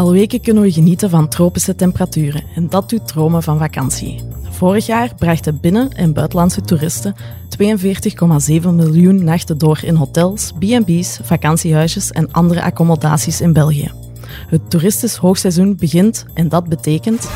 Al weken kunnen we genieten van tropische temperaturen en dat doet dromen van vakantie. Vorig jaar brachten binnen- en buitenlandse toeristen 42,7 miljoen nachten door in hotels, B&B's, vakantiehuisjes en andere accommodaties in België. Het toeristisch hoogseizoen begint en dat betekent...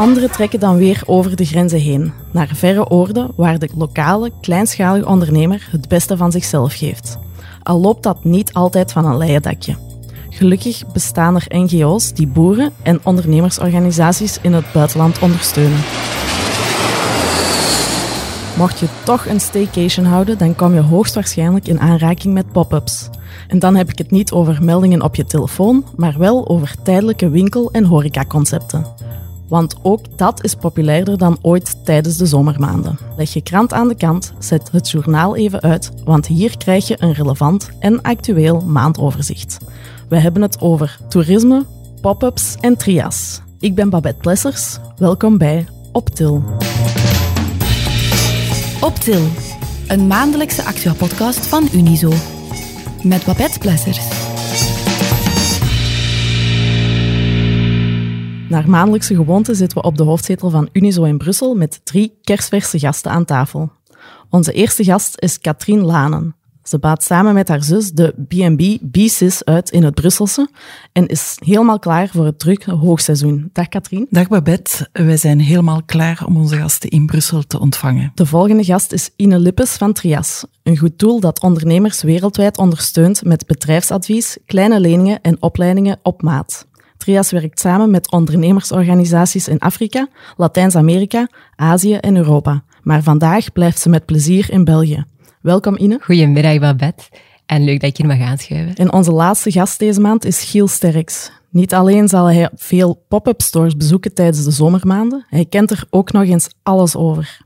Anderen trekken dan weer over de grenzen heen, naar verre oorden waar de lokale, kleinschalige ondernemer het beste van zichzelf geeft. Al loopt dat niet altijd van een leien dakje. Gelukkig bestaan er NGO's die boeren en ondernemersorganisaties in het buitenland ondersteunen. Mocht je toch een staycation houden, dan kom je hoogstwaarschijnlijk in aanraking met pop-ups. En dan heb ik het niet over meldingen op je telefoon, maar wel over tijdelijke winkel- en horecaconcepten. Want ook dat is populairder dan ooit tijdens de zomermaanden. Leg je krant aan de kant, zet het journaal even uit, want hier krijg je een relevant en actueel maandoverzicht. We hebben het over toerisme, pop-ups en trias. Ik ben Babette Plessers. Welkom bij Optil. Optil, een maandelijkse actua-podcast van Unizo. Met Babette Plessers. Naar maandelijkse gewoonte zitten we op de hoofdzetel van Unizo in Brussel met drie kerstverse gasten aan tafel. Onze eerste gast is Katrien Lanen. Ze baat samen met haar zus de B&B B-Sis uit in het Brusselse en is helemaal klaar voor het drukke hoogseizoen. Dag Katrien. Dag Babette, wij zijn helemaal klaar om onze gasten in Brussel te ontvangen. De volgende gast is Ine Lippes van Trias, een goed doel dat ondernemers wereldwijd ondersteunt met bedrijfsadvies, kleine leningen en opleidingen op maat. Trias werkt samen met ondernemersorganisaties in Afrika, Latijns-Amerika, Azië en Europa. Maar vandaag blijft ze met plezier in België. Welkom Ine. Goedemiddag, Babette. En leuk dat ik hier mag aanschuiven. En onze laatste gast deze maand is Giel Sterks. Niet alleen zal hij veel pop-up stores bezoeken tijdens de zomermaanden, hij kent er ook nog eens alles over.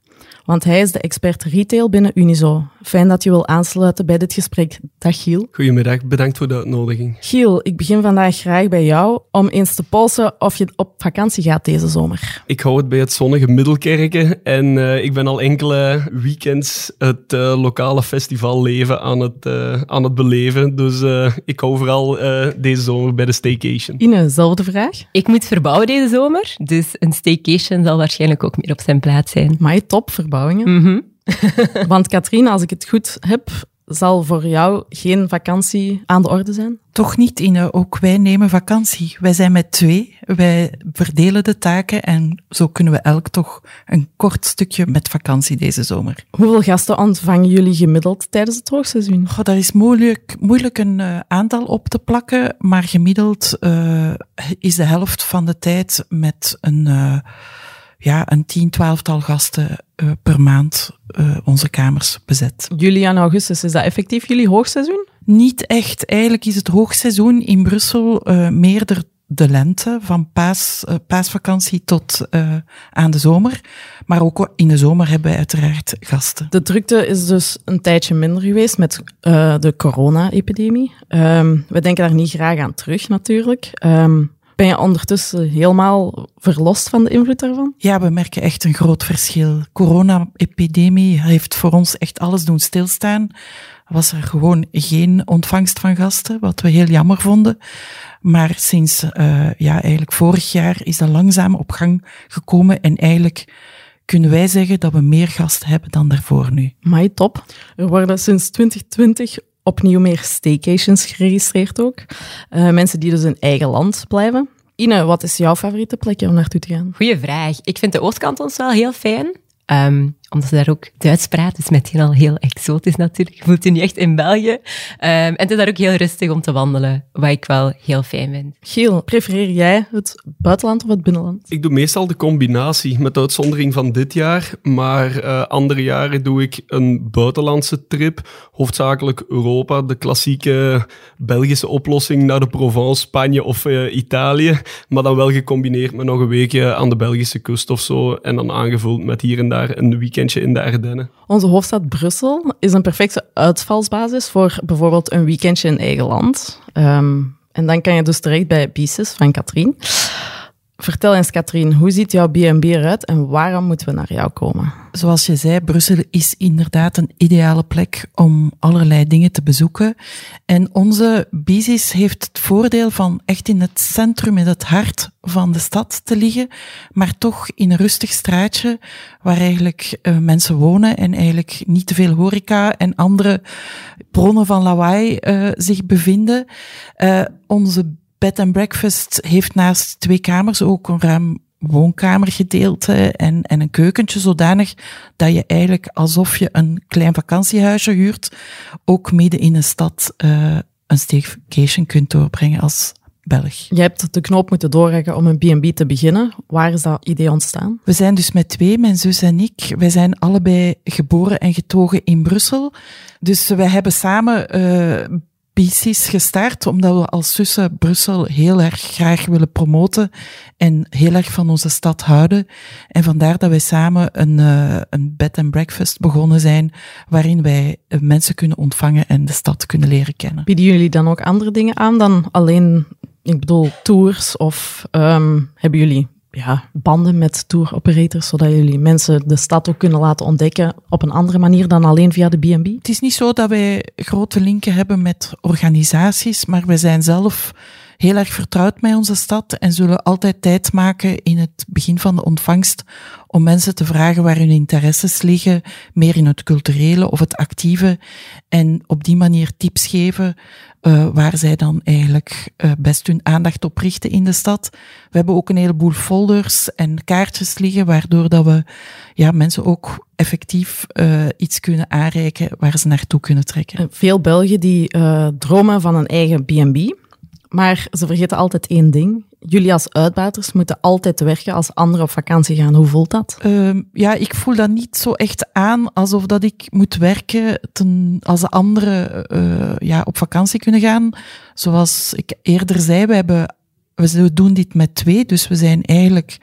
Want hij is de expert retail binnen Unizo. Fijn dat je wil aansluiten bij dit gesprek. Dag Giel. Goedemiddag, bedankt voor de uitnodiging. Giel, ik begin vandaag graag bij jou om eens te polsen of je op vakantie gaat deze zomer. Ik hou het bij het zonnige Middelkerken en eh, ik ben al enkele weekends het eh, lokale festivalleven aan het, eh, aan het beleven. Dus eh, ik hou vooral eh, deze zomer bij de staycation. Ine, zelfde vraag. Ik moet verbouwen deze zomer, dus een staycation zal waarschijnlijk ook meer op zijn plaats zijn. Maar top, verbouwingen. Mhm. Want Katrien, als ik het goed heb, zal voor jou geen vakantie aan de orde zijn? Toch niet, Ine, ook wij nemen vakantie. Wij zijn met twee, wij verdelen de taken en zo kunnen we elk toch een kort stukje met vakantie deze zomer. Hoeveel gasten ontvangen jullie gemiddeld tijdens het hoogseizoen? Goh, daar is moeilijk, moeilijk een eh, aantal op te plakken, maar gemiddeld eh, is de helft van de tijd met een, eh, ja, een tien, twaalftal gasten eh, per maand eh, onze kamers bezet. Juli en augustus, is dat effectief jullie hoogseizoen? Niet echt. Eigenlijk is het hoogseizoen in Brussel eh meerder de lente, van paas, paasvakantie tot aan de zomer. Maar ook in de zomer hebben wij uiteraard gasten. De drukte is dus een tijdje minder geweest met de corona-epidemie. Ehm, we denken daar niet graag aan terug, natuurlijk. Ehm, ben je ondertussen helemaal verlost van de invloed daarvan? Ja, we merken echt een groot verschil. Corona-epidemie heeft voor ons echt alles doen stilstaan. Was er gewoon geen ontvangst van gasten, wat we heel jammer vonden. Maar sinds eh, ja, eigenlijk vorig jaar is dat langzaam op gang gekomen. En eigenlijk kunnen wij zeggen dat we meer gasten hebben dan daarvoor nu. Maar top. Er worden sinds 2020 opnieuw meer staycations geregistreerd ook. Eh, mensen die dus in eigen land blijven. Ine, wat is jouw favoriete plekje om naartoe te gaan? Goeie vraag. Ik vind de Oostkant ons wel heel fijn. Ehm, omdat ze daar ook Duits praten, is meteen al heel exotisch natuurlijk. Je voelt je niet echt in België. Ehm, en het is daar ook heel rustig om te wandelen, wat ik wel heel fijn vind. Giel, prefereer jij het buitenland of het binnenland? Ik doe meestal de combinatie, met de uitzondering van dit jaar. Maar eh, andere jaren doe ik een buitenlandse trip. Hoofdzakelijk Europa, de klassieke Belgische oplossing naar de Provence, Spanje of eh, Italië. Maar dan wel gecombineerd met nog een weekje aan de Belgische kust of zo. En dan aangevuld met hier en daar een in de Ardennen. Onze hoofdstad Brussel is een perfecte uitvalsbasis voor bijvoorbeeld een weekendje in eigen land. Ehm, en dan kan je dus terecht bij Pieces van Katrien. Vertel eens, Katrien, hoe ziet jouw B&B eruit en waarom moeten we naar jou komen? Zoals je zei, Brussel is inderdaad een ideale plek om allerlei dingen te bezoeken. En onze Bizis heeft het voordeel van echt in het centrum, in het hart van de stad te liggen, maar toch in een rustig straatje waar eigenlijk uh, mensen wonen en eigenlijk niet te veel horeca en andere bronnen van lawaai uh, zich bevinden. Uh, onze bed and breakfast heeft naast twee kamers ook een ruim woonkamergedeelte en, en een keukentje, zodanig dat je eigenlijk alsof je een klein vakantiehuisje huurt, ook midden in een stad uh, een staycation kunt doorbrengen als Belg. Je hebt de knoop moeten doorrekken om een B&B te beginnen. Waar is dat idee ontstaan? We zijn dus met twee, mijn zus en ik. Wij zijn allebei geboren en getogen in Brussel. Dus wij hebben samen uh, PC's gestart, omdat we als zussen Brussel heel erg graag willen promoten en heel erg van onze stad houden. En vandaar dat wij samen een, uh, een bed and breakfast begonnen zijn, waarin wij uh, mensen kunnen ontvangen en de stad kunnen leren kennen. Bieden jullie dan ook andere dingen aan dan alleen, ik bedoel, tours of um, hebben jullie ja, banden met tour operators, zodat jullie mensen de stad ook kunnen laten ontdekken op een andere manier dan alleen via de B&B? Het is niet zo dat wij grote linken hebben met organisaties, maar wij zijn zelf heel erg vertrouwd met onze stad en zullen altijd tijd maken in het begin van de ontvangst om mensen te vragen waar hun interesses liggen, meer in het culturele of het actieve, en op die manier tips geven uh, waar zij dan eigenlijk uh, best hun aandacht op richten in de stad. We hebben ook een heleboel folders en kaartjes liggen, waardoor dat we ja, mensen ook effectief uh, iets kunnen aanreiken waar ze naartoe kunnen trekken. Veel Belgen die dromen van een eigen B&B. Maar ze vergeten altijd één ding. Jullie als uitbaters moeten altijd werken als anderen op vakantie gaan. Hoe voelt dat? Uh, ja, ik voel dat niet zo echt aan alsof dat ik moet werken ten, als de anderen uh, ja, op vakantie kunnen gaan. Zoals ik eerder zei, we, hebben, we doen dit met twee, dus we zijn eigenlijk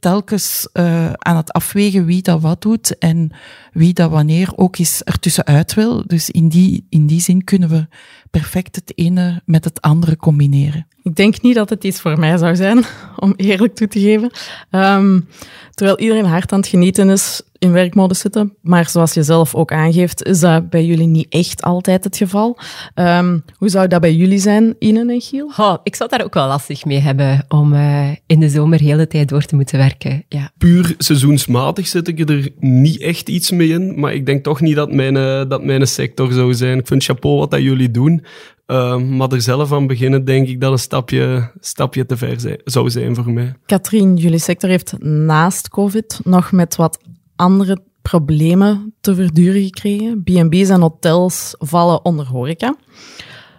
telkens uh, aan het afwegen wie dat wat doet en wie dat wanneer ook eens ertussenuit wil. Dus in die, in die zin kunnen we perfect het ene met het andere combineren. Ik denk niet dat het iets voor mij zou zijn, om eerlijk toe te geven. Um, terwijl iedereen hard aan het genieten is, in werkmodus zitten. Maar zoals je zelf ook aangeeft, is dat bij jullie niet echt altijd het geval. Um, hoe zou dat bij jullie zijn, Ine en Giel? Oh, ik zou daar ook wel lastig mee hebben om uh, in de zomer de hele tijd door te moeten werken. Ja. Puur seizoensmatig zit ik er niet echt iets mee in, maar ik denk toch niet dat mijn, uh, dat mijn sector zou zijn. Ik vind chapeau wat dat jullie doen. Uh, maar er zelf aan beginnen, denk ik dat een stapje, stapje te ver zijn, zou zijn voor mij. Katrien, jullie sector heeft naast COVID nog met wat andere problemen te verduren gekregen. B&B's en hotels vallen onder horeca.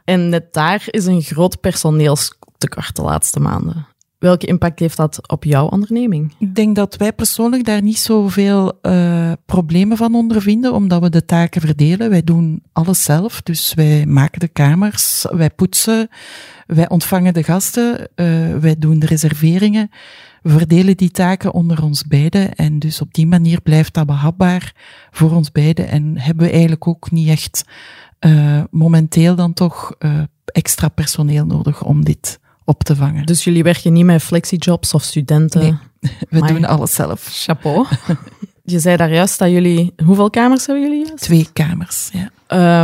En net daar is een groot personeelstekort de laatste maanden. Welke impact heeft dat op jouw onderneming? Ik denk dat wij persoonlijk daar niet zoveel uh, problemen van ondervinden, omdat we de taken verdelen. Wij doen alles zelf, dus wij maken de kamers, wij poetsen, wij ontvangen de gasten, uh, wij doen de reserveringen. We verdelen die taken onder ons beiden en dus op die manier blijft dat behapbaar voor ons beiden en hebben we eigenlijk ook niet echt uh, momenteel dan toch extra personeel nodig om dit op te vangen. Dus jullie werken niet met flexijobs of studenten? Nee, we doen alles zelf. Chapeau. Je zei daar juist dat jullie... Hoeveel kamers hebben jullie juist? Twee kamers, ja.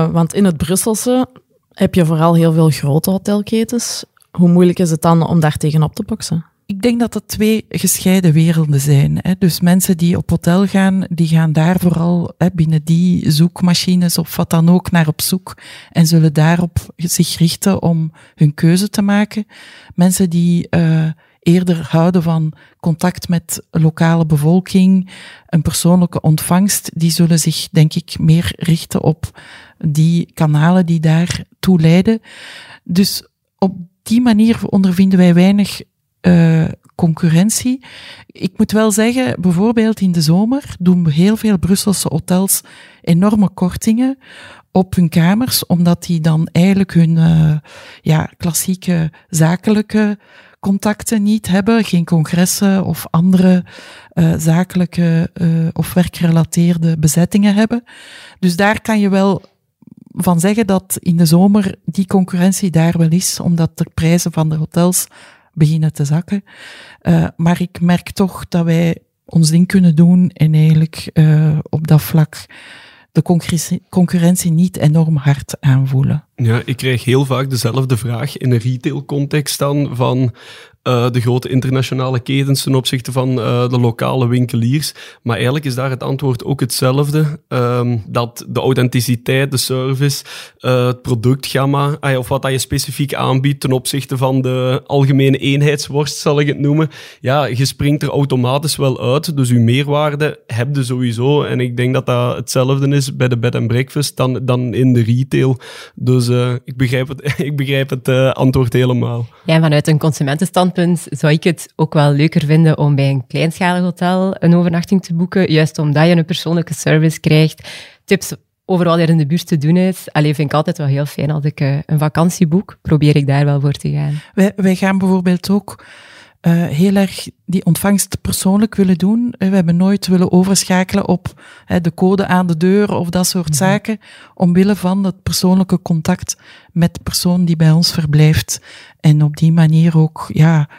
Uh, want in het Brusselse heb je vooral heel veel grote hotelketens. Hoe moeilijk is het dan om daar tegenop te boksen? Ik denk dat dat twee gescheiden werelden zijn. Hè. Dus mensen die op hotel gaan, die gaan daar vooral hè, binnen die zoekmachines of wat dan ook naar op zoek en zullen daarop zich richten om hun keuze te maken. Mensen die uh, eerder houden van contact met lokale bevolking, een persoonlijke ontvangst, die zullen zich denk ik meer richten op die kanalen die daar toe leiden. Dus op die manier ondervinden wij weinig uh, concurrentie. Ik moet wel zeggen, bijvoorbeeld in de zomer doen heel veel Brusselse hotels enorme kortingen op hun kamers, omdat die dan eigenlijk hun uh, ja, klassieke zakelijke contacten niet hebben, geen congressen of andere uh, zakelijke of werkgerelateerde bezettingen hebben. Dus daar kan je wel van zeggen dat in de zomer die concurrentie daar wel is, omdat de prijzen van de hotels beginnen te zakken. Uh, maar ik merk toch dat wij ons ding kunnen doen en eigenlijk uh, op dat vlak de concurrentie, niet enorm hard aanvoelen. Ja, ik krijg heel vaak dezelfde vraag in een retail-context dan van uh, de grote internationale ketens ten opzichte van uh, de lokale winkeliers. Maar eigenlijk is daar het antwoord ook hetzelfde. Um, dat de authenticiteit, de service, uh, het productgamma, of wat dat je specifiek aanbiedt ten opzichte van de algemene eenheidsworst, zal ik het noemen. Ja, je springt er automatisch wel uit. Dus uw meerwaarde heb je sowieso. En ik denk dat dat hetzelfde is bij de bed and breakfast dan, dan in de retail. Dus ik begrijp het, ik begrijp het antwoord helemaal. Ja, vanuit een consumentenstand zou ik het ook wel leuker vinden om bij een kleinschalig hotel een overnachting te boeken, juist omdat je een persoonlijke service krijgt, tips over wat er in de buurt te doen is. Alleen vind ik altijd wel heel fijn als ik uh, een vakantie boek, probeer ik daar wel voor te gaan. Wij, wij gaan bijvoorbeeld ook uh, heel erg die ontvangst persoonlijk willen doen. We hebben nooit willen overschakelen op de code aan de deur of dat soort mm -hmm. zaken, omwille van het persoonlijke contact met de persoon die bij ons verblijft. En op die manier ook, ja,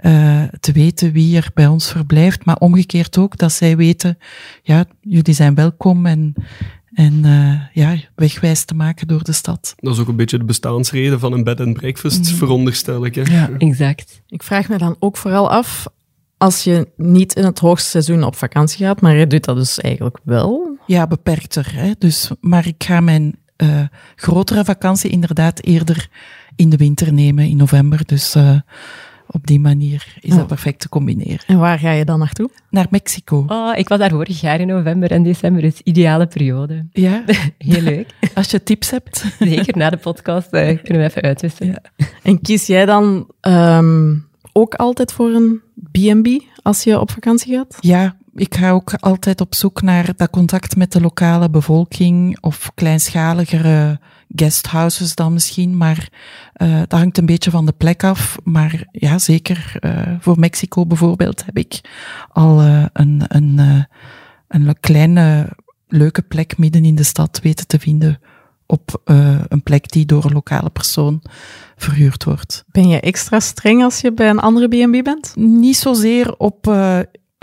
uh, te weten wie er bij ons verblijft, maar omgekeerd ook dat zij weten, ja, jullie zijn welkom en en uh, ja, wegwijs te maken door de stad. Dat is ook een beetje de bestaansreden van een bed and breakfast, mm. veronderstel ik. Hè? Ja, exact. Ik vraag me dan ook vooral af, als je niet in het hoogseizoen op vakantie gaat, maar je doet dat dus eigenlijk wel? Ja, beperkter. Hè? Dus, maar ik ga mijn uh, grotere vakantie inderdaad eerder in de winter nemen, in november. Dus uh, op die manier is oh. dat perfect te combineren. En waar ga je dan naartoe? Naar Mexico. Oh, ik was daar vorig jaar in november en december. Het is ideale periode. Ja? Heel leuk. Als je tips hebt. Zeker, na de podcast uh, kunnen we even uitwisselen. Ja. En kies jij dan um, ook altijd voor een B&B als je op vakantie gaat? Ja, ik ga ook altijd op zoek naar dat contact met de lokale bevolking of kleinschaligere guesthouses dan misschien, maar uh, dat hangt een beetje van de plek af. Maar ja, zeker uh, voor Mexico bijvoorbeeld heb ik al uh, een, een, een kleine leuke plek midden in de stad weten te vinden op een plek die door een lokale persoon verhuurd wordt. Ben je extra streng als je bij een andere B&B bent? Niet zozeer op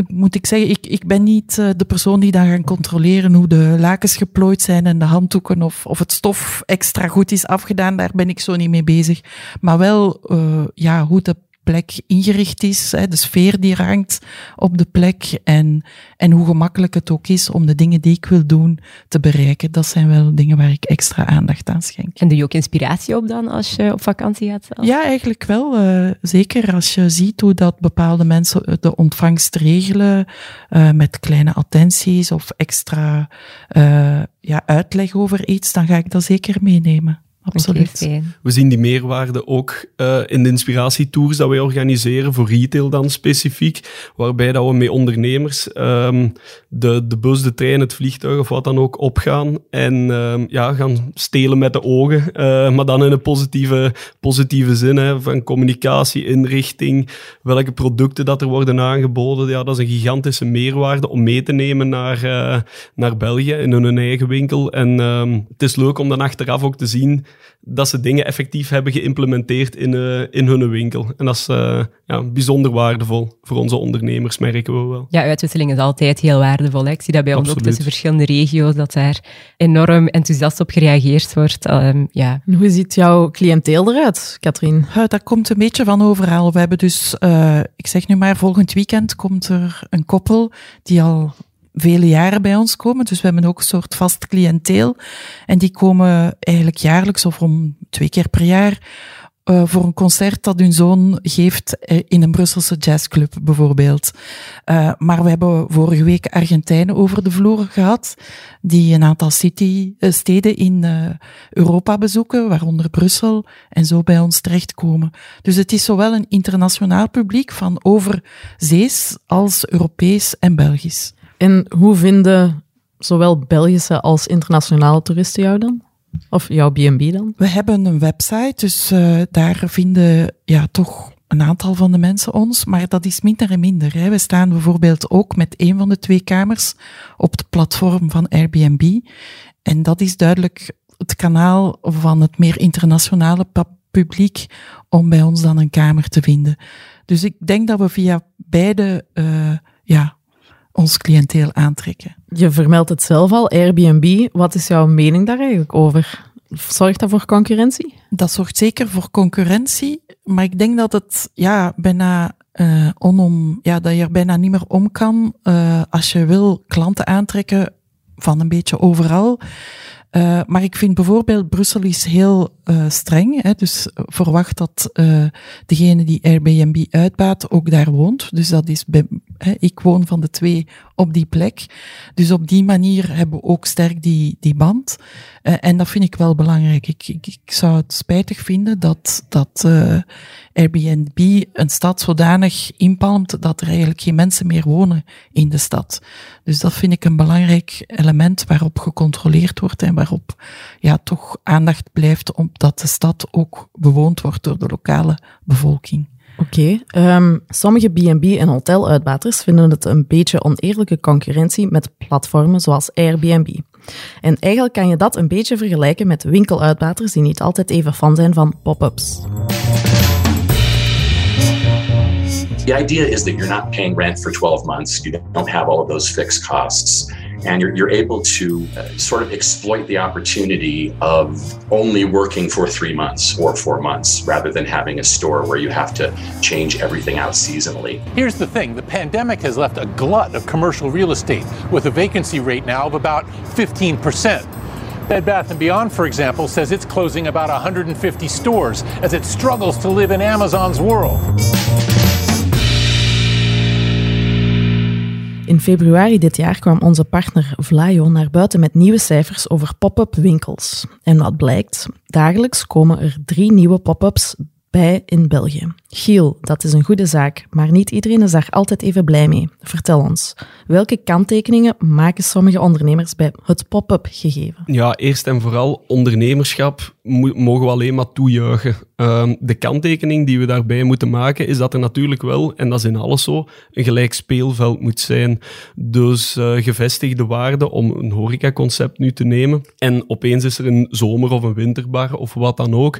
moet ik zeggen, ik, ik ben niet uh, de persoon die dan gaat controleren hoe de lakens geplooid zijn en de handdoeken of, of het stof extra goed is afgedaan. Daar ben ik zo niet mee bezig. Maar wel, uh, ja, hoe de plek ingericht is, hè, de sfeer die hangt op de plek en, en hoe gemakkelijk het ook is om de dingen die ik wil doen te bereiken. Dat zijn wel dingen waar ik extra aandacht aan schenk. En doe je ook inspiratie op dan als je op vakantie gaat? Zelf? Ja, eigenlijk wel. Uh, zeker als je ziet hoe dat bepaalde mensen de ontvangst regelen uh, met kleine attenties of extra uh, ja, uitleg over iets, dan ga ik dat zeker meenemen absoluut. We zien die meerwaarde ook uh, in de inspiratietours dat wij organiseren, voor retail dan specifiek, waarbij dat we met ondernemers um, de, de bus, de trein, het vliegtuig of wat dan ook opgaan en um, ja, gaan stelen met de ogen, uh, maar dan in een positieve, positieve zin, hè, van communicatie, inrichting, welke producten dat er worden aangeboden. Ja, dat is een gigantische meerwaarde om mee te nemen naar, uh, naar België in hun eigen winkel. En um, het is leuk om dan achteraf ook te zien dat ze dingen effectief hebben geïmplementeerd in, uh, in hun winkel. En dat is uh, ja, bijzonder waardevol voor onze ondernemers, merken we wel. Ja, uitwisseling is altijd heel waardevol. Hè? Ik zie dat bij Absoluut. ons ook tussen verschillende regio's, dat daar enorm enthousiast op gereageerd wordt. Um, ja. Hoe ziet jouw cliënteel eruit, Katrien? Uh, dat komt een beetje van overal. We hebben dus, ik zeg nu maar, volgend weekend komt er een koppel die al vele jaren bij ons komen. Dus we hebben ook een soort vast cliënteel. En die komen eigenlijk jaarlijks of om twee keer per jaar uh, voor een concert dat hun zoon geeft uh, in een Brusselse jazzclub bijvoorbeeld. Uh, maar we hebben vorige week Argentijnen over de vloer gehad, die een aantal steden in Europa bezoeken, waaronder Brussel, en zo bij ons terechtkomen. Dus het is zowel een internationaal publiek van over zees als Europees en Belgisch. En hoe vinden zowel Belgische als internationale toeristen jou dan? Of jouw B&B dan? We hebben een website, dus uh, daar vinden ja, toch een aantal van de mensen ons, maar dat is minder en minder. We staan bijvoorbeeld ook met een van de twee kamers op het platform van Airbnb. En dat is duidelijk het kanaal van het meer internationale publiek om bij ons dan een kamer te vinden. Dus ik denk dat we via beide uh, ja, ons cliënteel aantrekken. Je vermeldt het zelf al, Airbnb. Wat is jouw mening daar eigenlijk over? Zorgt dat voor concurrentie? Dat zorgt zeker voor concurrentie, maar ik denk dat het ja, bijna uh, onom, ja, dat je er bijna niet meer om kan uh, als je wil klanten aantrekken van een beetje overal. Uh, maar ik vind bijvoorbeeld Brussel is heel uh, streng. Hè, dus verwacht dat uh, degene die Airbnb uitbaat ook daar woont. Dus dat is bij, ik woon van de twee op die plek. Dus op die manier hebben we ook sterk die, die band. en dat vind ik wel belangrijk. Ik, ik, ik zou het spijtig vinden dat, dat Airbnb een stad zodanig inpalmt dat er eigenlijk geen mensen meer wonen in de stad. Dus dat vind ik een belangrijk element waarop gecontroleerd wordt en waarop ja, toch aandacht blijft omdat de stad ook bewoond wordt door de lokale bevolking. Oké, um, sommige B&B en hoteluitbaters vinden het een beetje oneerlijke concurrentie met platformen zoals Airbnb. En eigenlijk kan je dat een beetje vergelijken met winkeluitbaters die niet altijd even fan zijn van pop-ups. The idea is that you're not paying rent for 12 months. You don't have all of those fixed costs. And you're, you're able to uh, sort of exploit the opportunity of only working for three months or four months rather than having a store where you have to change everything out seasonally. Here's the thing the pandemic has left a glut of commercial real estate with a vacancy rate now of about 15%. Bed Bath & Beyond, for example, says it's closing about 150 stores as it struggles to live in Amazon's world. In februari dit jaar kwam onze partner Vlaio naar buiten met nieuwe cijfers over pop-up winkels. En wat blijkt? Dagelijks komen er drie nieuwe pop-ups bij in België. Giel, dat is een goede zaak, maar niet iedereen is daar altijd even blij mee. Vertel ons, welke kanttekeningen maken sommige ondernemers bij het pop-up gegeven? Ja, eerst en vooral ondernemerschap mogen we alleen maar toejuichen. Um, de kanttekening die we daarbij moeten maken is dat er natuurlijk wel, en dat is in alles zo, een gelijk speelveld moet zijn. Dus uh, gevestigde waarde om een horecaconcept nu te nemen en opeens is er een zomer- of een winterbar of wat dan ook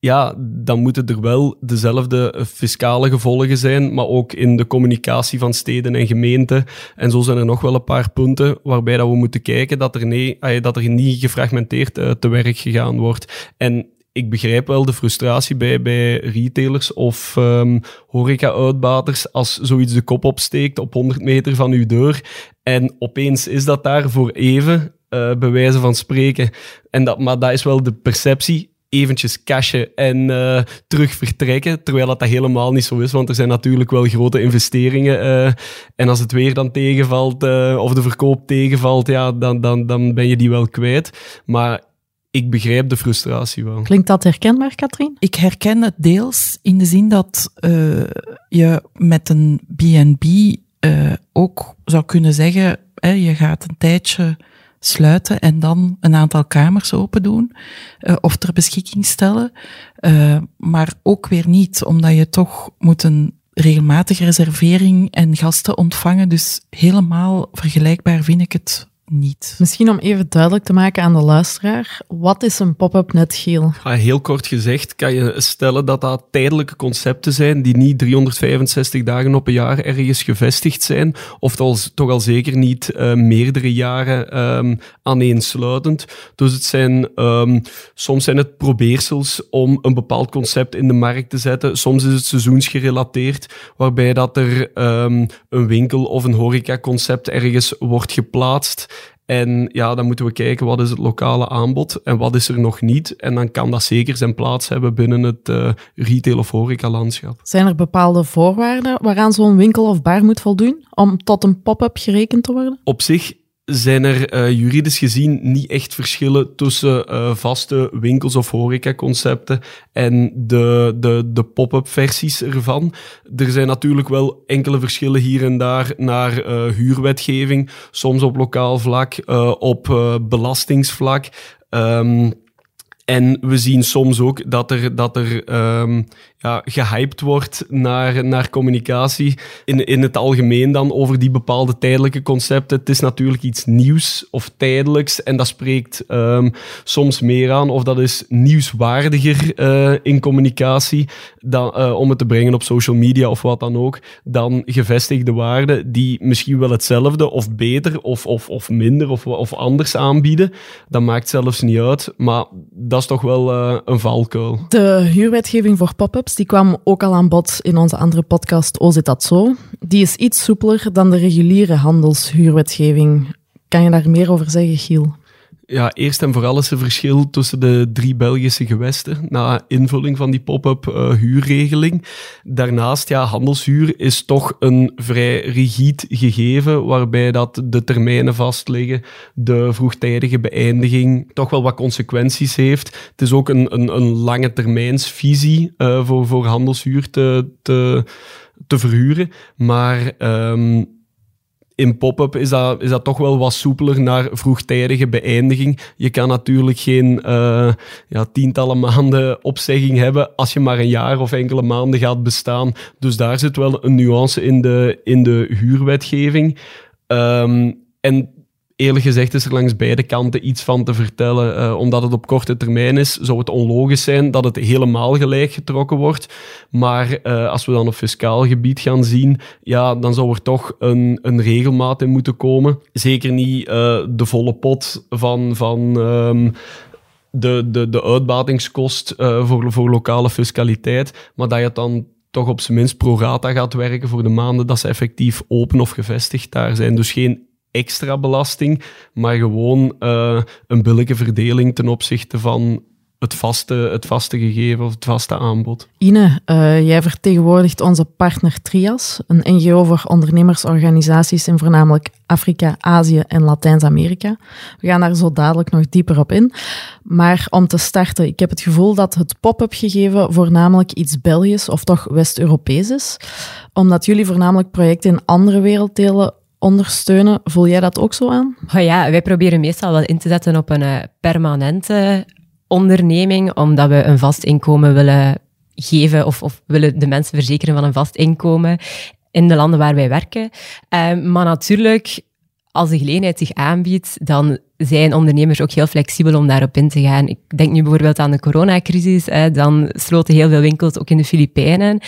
ja, dan moeten er wel dezelfde fiscale gevolgen zijn, maar ook in de communicatie van steden en gemeenten. En zo zijn er nog wel een paar punten waarbij dat we moeten kijken dat er, nee, dat er niet gefragmenteerd uh, te werk gegaan wordt. En ik begrijp wel de frustratie bij, bij retailers of um, horeca-uitbaters als zoiets de kop opsteekt op 100 meter van uw deur en opeens is dat daar voor even, uh, bij wijze van spreken. En dat, maar dat is wel de perceptie eventjes cashen en uh, terug vertrekken. Terwijl dat, dat helemaal niet zo is, want er zijn natuurlijk wel grote investeringen. Uh, en als het weer dan tegenvalt, uh, of de verkoop tegenvalt, ja, dan, dan, dan ben je die wel kwijt. Maar ik begrijp de frustratie wel. Klinkt dat herkenbaar, Katrien? Ik herken het deels in de zin dat je met een B&B ook zou kunnen zeggen, je gaat een tijdje sluiten en dan een aantal kamers open doen uh, of ter beschikking stellen. Uh, maar ook weer niet, omdat je toch moet een regelmatige reservering en gasten ontvangen. Dus helemaal vergelijkbaar vind ik het niet. Misschien om even duidelijk te maken aan de luisteraar, wat is een pop-up net geel? Ja, heel kort gezegd kan je stellen dat dat tijdelijke concepten zijn die niet 365 dagen op een jaar ergens gevestigd zijn, of toch al zeker niet uh, meerdere jaren um, aaneensluitend. Dus het zijn, um, soms zijn het probeersels om een bepaald concept in de markt te zetten, soms is het seizoensgerelateerd, waarbij dat er um, een winkel of een horecaconcept ergens wordt geplaatst. En ja, dan moeten we kijken wat is het lokale aanbod en wat is er nog niet. En dan kan dat zeker zijn plaats hebben binnen het uh, retail- of horeca-landschap. Zijn er bepaalde voorwaarden waaraan zo'n winkel of bar moet voldoen om tot een pop-up gerekend te worden? Op zich zijn er uh, juridisch gezien niet echt verschillen tussen uh, vaste winkels of horecaconcepten en de, de, de pop-up versies ervan. Er zijn natuurlijk wel enkele verschillen hier en daar naar uh, huurwetgeving, soms op lokaal vlak, op belastingsvlak. Um, En we zien soms ook dat er, dat er um, ja, gehyped wordt naar, naar communicatie. In, in het algemeen dan over die bepaalde tijdelijke concepten. Het is natuurlijk iets nieuws of tijdelijks. En dat spreekt um, soms meer aan. Of dat is nieuwswaardiger uh, in communicatie. Dan, uh, om het te brengen op social media of wat dan ook. Dan gevestigde waarden die misschien wel hetzelfde of beter of, of, of minder of, of anders aanbieden. Dat maakt zelfs niet uit. Maar dat is toch wel uh, een valkuil. De huurwetgeving voor pop-ups die kwam ook al aan bod in onze andere podcast O zit dat zo. Die is iets soepeler dan de reguliere handelshuurwetgeving. Kan je daar meer over zeggen, Giel? Ja, eerst en vooral is er verschil tussen de drie Belgische gewesten na invulling van die pop-up uh, huurregeling. Daarnaast, ja, handelshuur is toch een vrij rigide gegeven, waarbij dat de termijnen vastliggen, de vroegtijdige beëindiging toch wel wat consequenties heeft. Het is ook een, een, een lange termijnsvisie uh, voor, voor handelshuur te, te, te verhuren, maar... Um, in pop-up is dat, is dat toch wel wat soepeler naar vroegtijdige beëindiging. Je kan natuurlijk geen uh, ja, tientallen maanden opzegging hebben als je maar een jaar of enkele maanden gaat bestaan. Dus daar zit wel een nuance in de, in de huurwetgeving. Um, en eerlijk gezegd is er langs beide kanten iets van te vertellen. Uh, omdat het op korte termijn is, zou het onlogisch zijn dat het helemaal gelijk getrokken wordt. Maar uh, als we dan op fiscaal gebied gaan zien, ja, dan zou er toch een, een regelmaat in moeten komen. Zeker niet uh, de volle pot van... van um, de, de, de uitbatingskost voor, voor lokale fiscaliteit, maar dat je het dan toch op zijn minst pro rata gaat werken voor de maanden dat ze effectief open of gevestigd daar zijn. Dus geen extra belasting, maar gewoon uh, een billige verdeling ten opzichte van het vaste, het vaste gegeven of het vaste aanbod. Ine, uh, jij vertegenwoordigt onze partner Trias, een NGO voor ondernemersorganisaties in voornamelijk Afrika, Azië en Latijns-Amerika. We gaan daar zo dadelijk nog dieper op in. Maar om te starten, ik heb het gevoel dat het pop-up gegeven voornamelijk iets Belgisch of toch West-Europees is. Omdat jullie voornamelijk projecten in andere werelddelen ondersteunen. Voel jij dat ook zo aan? Oh ja, wij proberen meestal wel in te zetten op een uh, permanente onderneming, omdat we een vast inkomen willen geven of, of willen de mensen verzekeren van een vast inkomen in de landen waar wij werken. Uh, maar natuurlijk, als de gelegenheid zich aanbiedt, dan zijn ondernemers ook heel flexibel om daarop in te gaan. Ik denk nu bijvoorbeeld aan de coronacrisis. dan sloten heel veel winkels ook in de Filipijnen.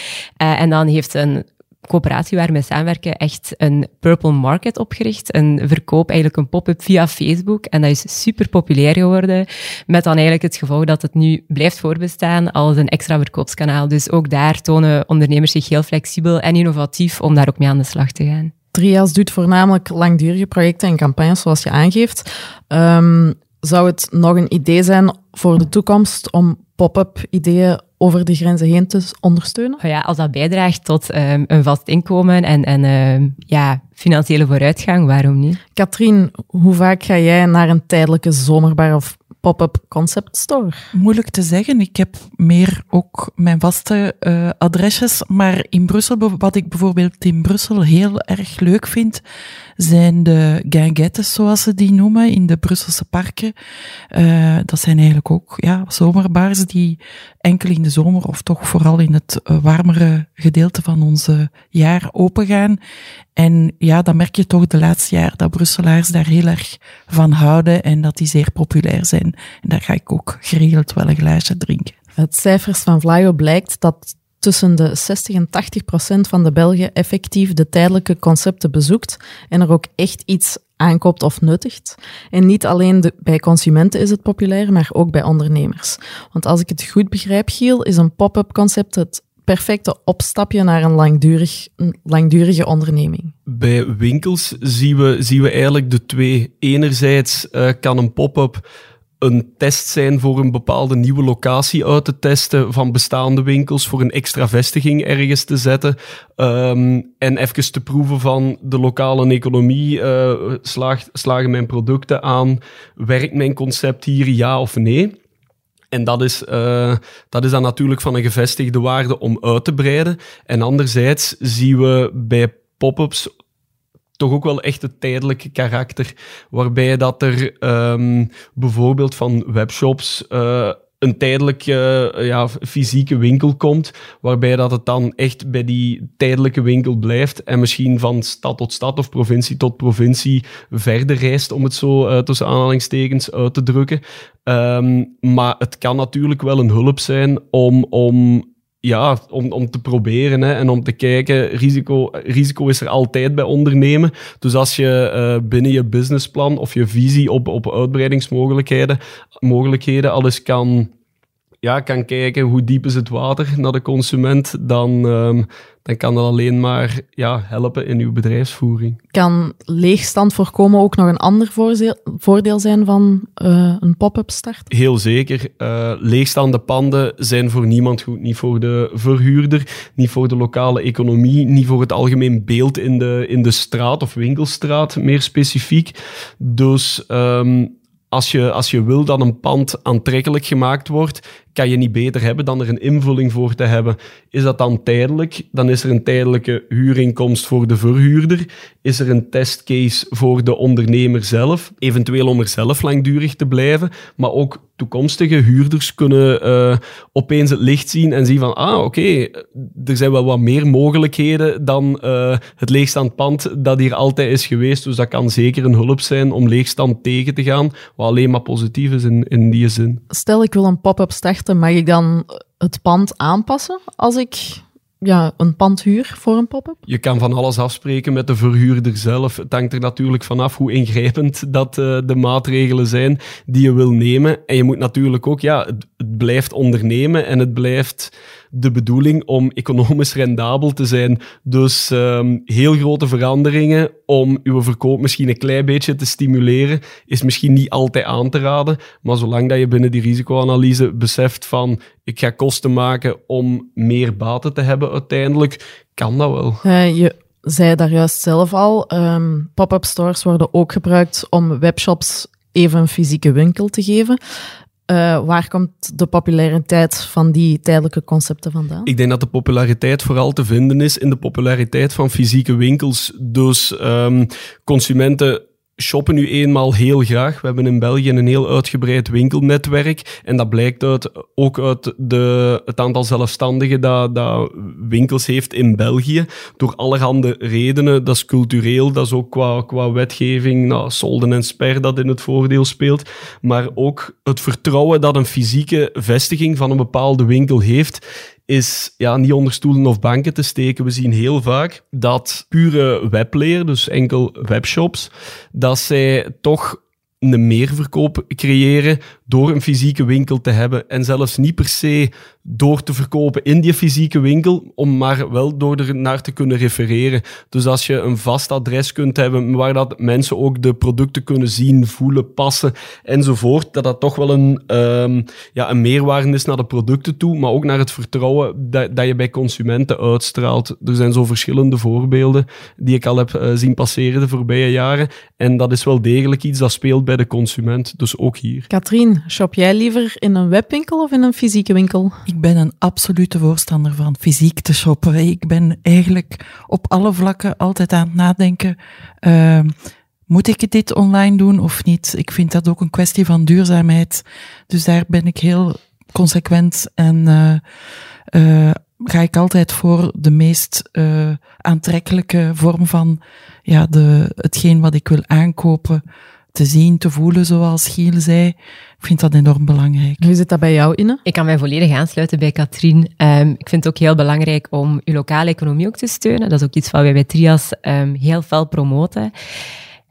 Uh, en dan heeft een coöperatie waar we samenwerken echt een Purple Market opgericht. Een verkoop, eigenlijk een pop-up via Facebook. En dat is super populair geworden. Met dan eigenlijk het gevolg dat het nu blijft voorbestaan als een extra verkoopskanaal. Dus ook daar tonen ondernemers zich heel flexibel en innovatief om daar ook mee aan de slag te gaan. Trias doet voornamelijk langdurige projecten en campagnes, zoals je aangeeft. Um, zou het nog een idee zijn voor de toekomst om pop-up ideeën over de grenzen heen te ondersteunen? Oh ja, als dat bijdraagt tot um, een vast inkomen en, en um, ja, financiële vooruitgang, waarom niet? Katrien, hoe vaak ga jij naar een tijdelijke zomerbar of pop-up concept store? Moeilijk te zeggen. Ik heb meer ook mijn vaste uh, adresjes. Maar in Brussel, wat ik bijvoorbeeld in Brussel heel erg leuk vind, zijn de guinguettes, zoals ze die noemen, in de Brusselse parken. Uh, dat zijn eigenlijk ook ja, zomerbars die enkel in de zomer of toch vooral in het uh, warmere gedeelte van onze jaar open gaan. En ja, dan merk je toch de laatste jaar dat Brusselaars daar heel erg van houden en dat die zeer populair zijn. En daar ga ik ook geregeld wel een glaasje drinken. Het cijfers van Vlaio blijkt dat tussen de 60 en 80 procent van de Belgen effectief de tijdelijke concepten bezoekt en er ook echt iets aankoopt of nuttigt. En niet alleen bij consumenten is het populair, maar ook bij ondernemers. Want als ik het goed begrijp, Giel, is een pop-up concept het perfecte opstapje naar een, langdurig, een langdurige onderneming? Bij winkels zien we, zien we eigenlijk de twee. Enerzijds uh, kan een pop-up een test zijn voor een bepaalde nieuwe locatie uit te testen van bestaande winkels, voor een extra vestiging ergens te zetten um, en even te proeven van de lokale economie. Uh, slaagt, slagen mijn producten aan? Werkt mijn concept hier, ja of nee? En dat is, uh, dat is dan natuurlijk van een gevestigde waarde om uit te breiden. En anderzijds zien we bij pop-ups toch ook wel echt het tijdelijke karakter, waarbij dat er um, bijvoorbeeld van webshops uh, een tijdelijke uh, ja, fysieke winkel komt, waarbij dat het dan echt bij die tijdelijke winkel blijft en misschien van stad tot stad of provincie tot provincie verder reist, om het zo uh, tussen aanhalingstekens uit te drukken. Um, maar het kan natuurlijk wel een hulp zijn om, om ja, om, om te proberen hè, en om te kijken. Risico, risico is er altijd bij ondernemen. Dus als je uh, binnen je businessplan of je visie op, op uitbreidingsmogelijkheden mogelijkheden alles kan ja, kan kijken hoe diep is het water naar de consument, dan, um, dan kan dat alleen maar ja, helpen in uw bedrijfsvoering. Kan leegstand voorkomen ook nog een ander voordeel zijn van uh, een pop-up start? Heel zeker. Uh, leegstaande panden zijn voor niemand goed. Niet voor de verhuurder, niet voor de lokale economie, niet voor het algemeen beeld in de, in de straat of winkelstraat, meer specifiek. Dus um, als je, als je wil dat een pand aantrekkelijk gemaakt wordt, kan je niet beter hebben dan er een invulling voor te hebben. Is dat dan tijdelijk? Dan is er een tijdelijke huurinkomst voor de verhuurder. Is er een testcase voor de ondernemer zelf, eventueel om er zelf langdurig te blijven. Maar ook toekomstige huurders kunnen uh, opeens het licht zien en zien van, ah, oké, er zijn wel wat meer mogelijkheden dan uh, het leegstaand pand dat hier altijd is geweest. Dus dat kan zeker een hulp zijn om leegstand tegen te gaan, wat alleen maar positief is in, in die zin. Stel, ik wil een pop-up starten mag ik dan het pand aanpassen als ik ja, een pand huur voor een pop-up? Je kan van alles afspreken met de verhuurder zelf. Het hangt er natuurlijk vanaf hoe ingrijpend dat uh, de maatregelen zijn die je wil nemen. En je moet natuurlijk ook, ja, het blijft ondernemen en het blijft de bedoeling om economisch rendabel te zijn. Dus um, heel grote veranderingen om uw verkoop misschien een klein beetje te stimuleren, is misschien niet altijd aan te raden. Maar zolang dat je binnen die risicoanalyse beseft van ik ga kosten maken om meer baten te hebben uiteindelijk, kan dat wel. Uh, je zei daar juist zelf al, um, pop-up stores worden ook gebruikt om webshops even een fysieke winkel te geven. Uh, waar komt de populariteit van die tijdelijke concepten vandaan? Ik denk dat de populariteit vooral te vinden is in de populariteit van fysieke winkels. Dus um, consumenten shoppen nu eenmaal heel graag. We hebben in België een heel uitgebreid winkelnetwerk. En dat blijkt uit, ook uit de, het aantal zelfstandigen dat, dat winkels heeft in België. Door allerhande redenen. Dat is cultureel, dat is ook qua, qua wetgeving, nou, solden en sper dat in het voordeel speelt. Maar ook het vertrouwen dat een fysieke vestiging van een bepaalde winkel heeft is ja, niet onder stoelen of banken te steken. We zien heel vaak dat pure webplayer, dus enkel webshops, dat zij toch een meerverkoop creëren door een fysieke winkel te hebben. En zelfs niet per se door te verkopen in die fysieke winkel, om maar wel door er naar te kunnen refereren. Dus als je een vast adres kunt hebben waar dat mensen ook de producten kunnen zien, voelen, passen enzovoort, dat dat toch wel een, um, ja, een meerwaarde is naar de producten toe, maar ook naar het vertrouwen dat, dat je bij consumenten uitstraalt. Er zijn zo verschillende voorbeelden die ik al heb uh, zien passeren de voorbije jaren. En dat is wel degelijk iets dat speelt bij de consument, dus ook hier. Katrien, shop jij liever in een webwinkel of in een fysieke winkel? Ik ben een absolute voorstander van fysiek te shoppen. Ik ben eigenlijk op alle vlakken altijd aan het nadenken. Uh, moet ik dit online doen of niet? Ik vind dat ook een kwestie van duurzaamheid. Dus daar ben ik heel consequent en uh, uh, ga ik altijd voor de meest uh, aantrekkelijke vorm van ja, de, hetgeen wat ik wil aankopen te zien, te voelen, zoals Giel zei. Ik vind dat enorm belangrijk. Hoe zit dat bij jou, Inne? Ik kan mij volledig aansluiten bij Katrien. Um, ik vind het ook heel belangrijk om je lokale economie ook te steunen. Dat is ook iets wat wij bij Trias um, heel fel promoten.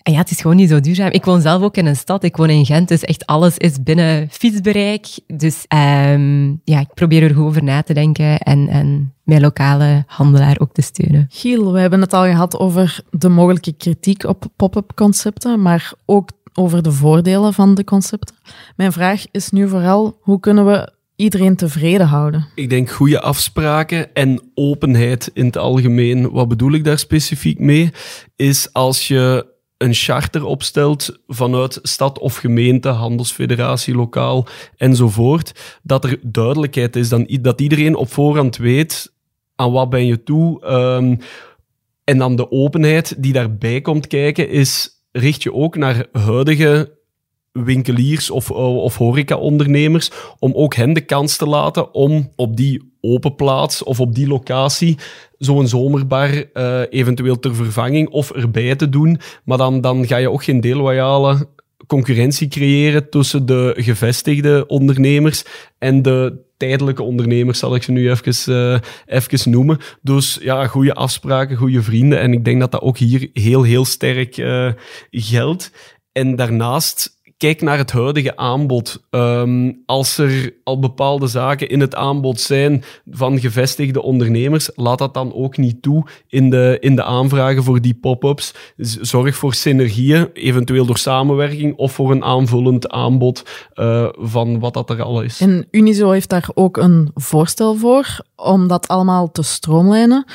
En ja, het is gewoon niet zo duurzaam. Ik woon zelf ook in een stad. Ik woon in Gent, dus echt alles is binnen fietsbereik. Dus um, ja, ik probeer er goed over na te denken en, en mijn lokale handelaar ook te steunen. Giel, we hebben het al gehad over de mogelijke kritiek op pop-up concepten, maar ook over de voordelen van de concepten. Mijn vraag is nu vooral, hoe kunnen we iedereen tevreden houden? Ik denk goede afspraken en openheid in het algemeen. Wat bedoel ik daar specifiek mee? Is als je een charter opstelt vanuit stad of gemeente, handelsfederatie, lokaal enzovoort, dat er duidelijkheid is, dan, dat iedereen op voorhand weet aan wat ben je toe. Um, en dan de openheid die daarbij komt kijken is, richt je ook naar huidige winkeliers of, of horeca-ondernemers, om ook hen de kans te laten om op die open plaats of op die locatie zo'n zomerbar uh, eventueel ter vervanging of erbij te doen. Maar dan, dan ga je ook geen deelloyale concurrentie creëren tussen de gevestigde ondernemers en de tijdelijke ondernemers, zal ik ze nu even, uh, noemen. Dus ja, goede afspraken, goede vrienden. En ik denk dat dat ook hier heel, heel sterk geldt. En daarnaast kijk naar het huidige aanbod. Um, als er al bepaalde zaken in het aanbod zijn van gevestigde ondernemers, laat dat dan ook niet toe in de, in de aanvragen voor die pop-ups. Zorg voor synergieën, eventueel door samenwerking of voor een aanvullend aanbod uh, van wat dat er al is. En Unizo heeft daar ook een voorstel voor om dat allemaal te stroomlijnen,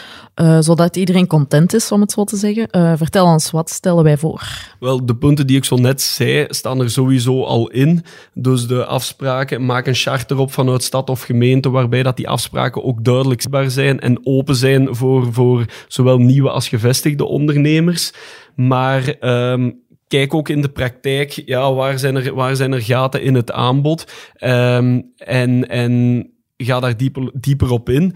uh, zodat iedereen content is, om het zo te zeggen. Uh, vertel ons, wat stellen wij voor? Wel, de punten die ik zo net zei, staan er sowieso al in. Dus de afspraken, maak een charter op vanuit stad of gemeente, waarbij dat die afspraken ook duidelijk zichtbaar zijn en open zijn voor, voor zowel nieuwe als gevestigde ondernemers. Maar um, kijk ook in de praktijk, ja, waar zijn er, waar zijn er gaten in het aanbod? Um, en, en ga daar dieper, dieper op in.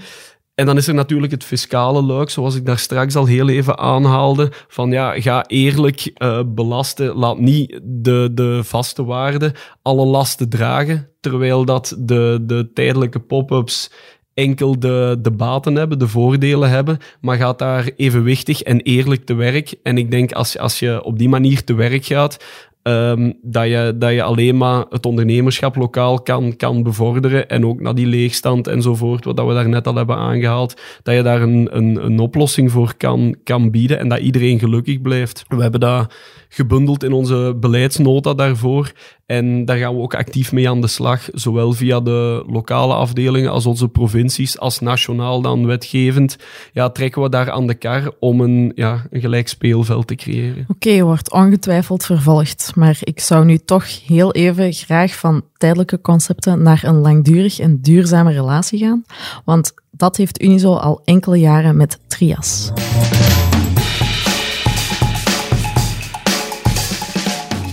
En dan is er natuurlijk het fiscale luik, zoals ik daar straks al heel even aanhaalde. Van ja, ga eerlijk uh, belasten. Laat niet de, de vaste waarde alle lasten dragen. Terwijl dat de, de tijdelijke pop-ups enkel de, de baten hebben, de voordelen hebben, maar gaat daar evenwichtig en eerlijk te werk. En ik denk als, als je op die manier te werk gaat, Um, dat, je, dat je alleen maar het ondernemerschap lokaal kan, kan bevorderen en ook naar die leegstand enzovoort, wat we daar net al hebben aangehaald, dat je daar een, een, een oplossing voor kan, kan bieden en dat iedereen gelukkig blijft. We hebben dat gebundeld in onze beleidsnota daarvoor. En daar gaan we ook actief mee aan de slag, zowel via de lokale afdelingen als onze provincies, als nationaal dan wetgevend. Ja, trekken we daar aan de kar om een, ja, een gelijk speelveld te creëren. Oké, okay, wordt ongetwijfeld vervolgd. Maar ik zou nu toch heel even graag van tijdelijke concepten naar een langdurig en duurzame relatie gaan. Want dat heeft Unizo al enkele jaren met Trias.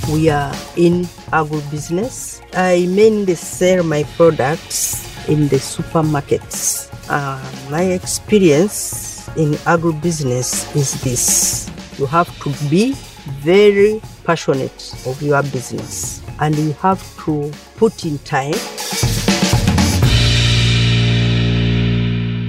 We are in agribusiness. I mainly sell my products in the supermarkets. Uh, my experience in agribusiness is this you have to be very passionate of your business and you have to put in time.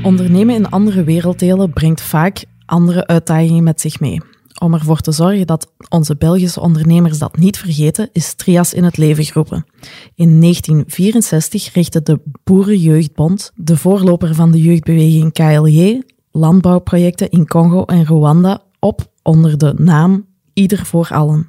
Ondernemen in andere werelddelen brengt vaak andere uitdagingen met zich mee. Om ervoor te zorgen dat onze Belgische ondernemers dat niet vergeten, is Trias in het leven geroepen. In 1964 richtte de Boerenjeugdbond, de voorloper van de jeugdbeweging KLJ, landbouwprojecten in Congo en Rwanda op onder de naam Ieder voor Allen.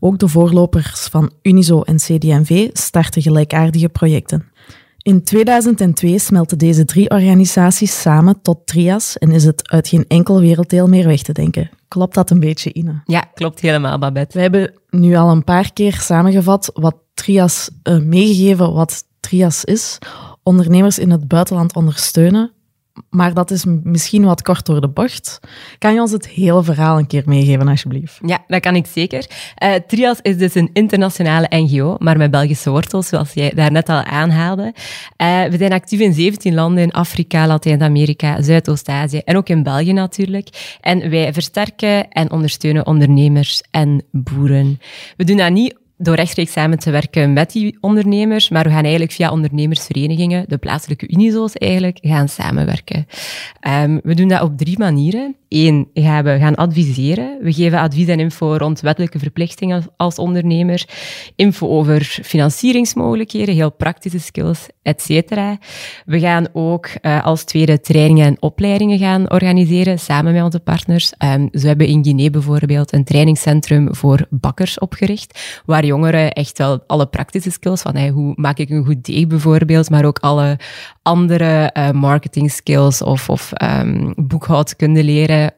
Ook de voorlopers van Unizo en CDMV starten gelijkaardige projecten. In 2002 smelten deze drie organisaties samen tot Trias en is het uit geen enkel werelddeel meer weg te denken. Klopt dat een beetje, Ine? Ja, klopt helemaal, Babette. We hebben nu al een paar keer samengevat wat Trias uh, meegegeven, wat Trias is. Ondernemers in het buitenland ondersteunen, maar dat is misschien wat kort door de bocht. Kan je ons het hele verhaal een keer meegeven, alsjeblieft? Ja, dat kan ik zeker. Uh, Trias is dus een internationale NGO, maar met Belgische wortels, zoals jij daarnet al aanhaalde. Uh, we zijn actief in 17 landen in Afrika, Latijns-Amerika, Zuidoost-Azië en ook in België natuurlijk. En wij versterken en ondersteunen ondernemers en boeren. We doen dat niet door rechtstreeks samen te werken met die ondernemers, maar we gaan eigenlijk via ondernemersverenigingen, de plaatselijke unizo's eigenlijk, gaan samenwerken. Um, we doen dat op drie manieren. Eén, we gaan adviseren. We geven advies en info rond wettelijke verplichtingen als ondernemer, info over financieringsmogelijkheden, heel praktische skills, etc. We gaan ook uh, als tweede trainingen en opleidingen gaan organiseren, samen met onze partners. Um, zo hebben we in Guinea bijvoorbeeld een trainingscentrum voor bakkers opgericht, waar jongeren echt wel alle praktische skills van hey, hoe maak ik een goed deeg bijvoorbeeld, maar ook alle andere uh, marketing skills of, of um, boekhoudkunde leren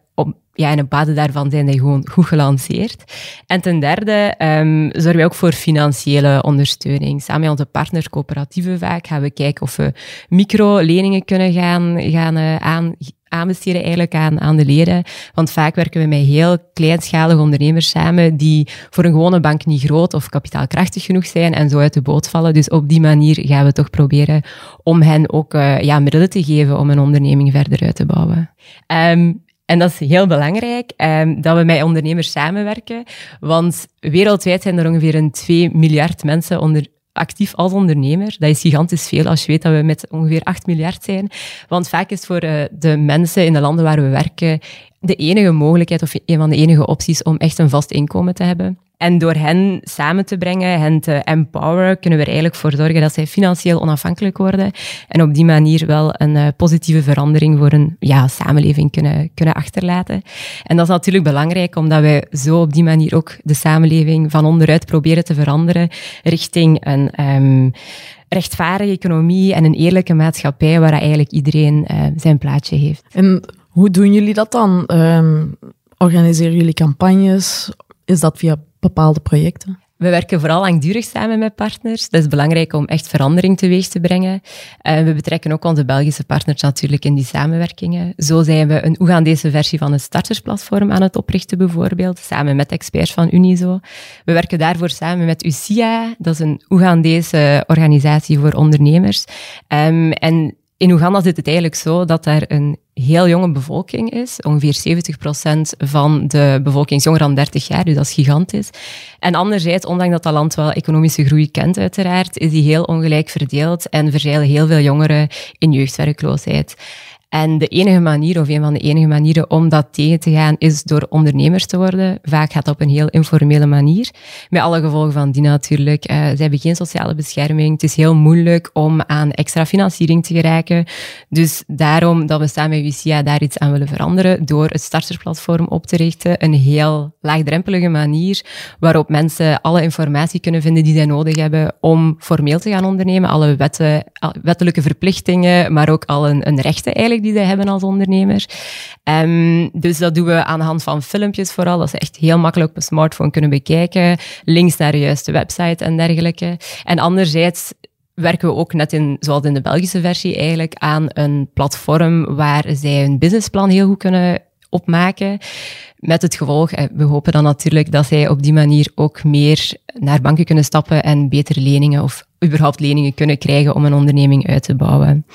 ja, en op basis daarvan zijn die gewoon goed gelanceerd. En ten derde um, zorgen wij ook voor financiële ondersteuning. Samen met onze partners, coöperatieven vaak, gaan we kijken of we microleningen kunnen gaan, gaan uh, aan, aanbesteden eigenlijk aan, aan de leden. Want vaak werken we met heel kleinschalige ondernemers samen die voor een gewone bank niet groot of kapitaalkrachtig genoeg zijn en zo uit de boot vallen. Dus op die manier gaan we toch proberen om hen ook uh, ja, middelen te geven om een onderneming verder uit te bouwen. Um, en dat is heel belangrijk, um, dat we met ondernemers samenwerken. Want wereldwijd zijn er ongeveer een 2 miljard mensen onder, actief als ondernemer. Dat is gigantisch veel als je weet dat we met ongeveer 8 miljard zijn. Want vaak is voor uh, de mensen in de landen waar we werken de enige mogelijkheid of een van de enige opties om echt een vast inkomen te hebben. En door hen samen te brengen, hen te empoweren, kunnen we er eigenlijk voor zorgen dat zij financieel onafhankelijk worden. En op die manier wel een uh, positieve verandering voor een ja, samenleving kunnen, kunnen achterlaten. En dat is natuurlijk belangrijk, omdat wij zo op die manier ook de samenleving van onderuit proberen te veranderen richting een um, rechtvaardige economie en een eerlijke maatschappij waar eigenlijk iedereen uh, zijn plaatje heeft. En hoe doen jullie dat dan? Um, organiseren jullie campagnes? Is dat via bepaalde projecten? We werken vooral langdurig samen met partners. Dat is belangrijk om echt verandering teweeg te brengen. En we betrekken ook onze Belgische partners natuurlijk in die samenwerkingen. Zo zijn we een Oegandese versie van een startersplatform aan het oprichten bijvoorbeeld, samen met experts van Unizo. We werken daarvoor samen met UCIA, dat is een Oegandese organisatie voor ondernemers. Um, en in Oeganda zit het eigenlijk zo dat daar een heel jonge bevolking is. Ongeveer 70% van de bevolking is jonger dan 30 jaar, dus dat is gigantisch. En anderzijds, ondanks dat dat land wel economische groei kent uiteraard, is die heel ongelijk verdeeld en verzeilen heel veel jongeren in jeugdwerkloosheid. En de enige manier, of een van de enige manieren om dat tegen te gaan, is door ondernemers te worden. Vaak gaat dat op een heel informele manier. Met alle gevolgen van die natuurlijk. Uh, ze hebben geen sociale bescherming. Het is heel moeilijk om aan extra financiering te geraken. Dus daarom dat we samen met WCA daar iets aan willen veranderen. Door het startersplatform op te richten. Een heel laagdrempelige manier waarop mensen alle informatie kunnen vinden die zij nodig hebben om formeel te gaan ondernemen. Alle wetten, wettelijke verplichtingen, maar ook al een, een rechten eigenlijk die zij hebben als ondernemer. Um, dus dat doen we aan de hand van filmpjes vooral, dat ze echt heel makkelijk op een smartphone kunnen bekijken, links naar de juiste website en dergelijke. En anderzijds werken we ook net in, zoals in de Belgische versie eigenlijk, aan een platform waar zij hun businessplan heel goed kunnen opmaken. Met het gevolg, eh, we hopen dan natuurlijk dat zij op die manier ook meer naar banken kunnen stappen en betere leningen of überhaupt leningen kunnen krijgen om een onderneming uit te bouwen.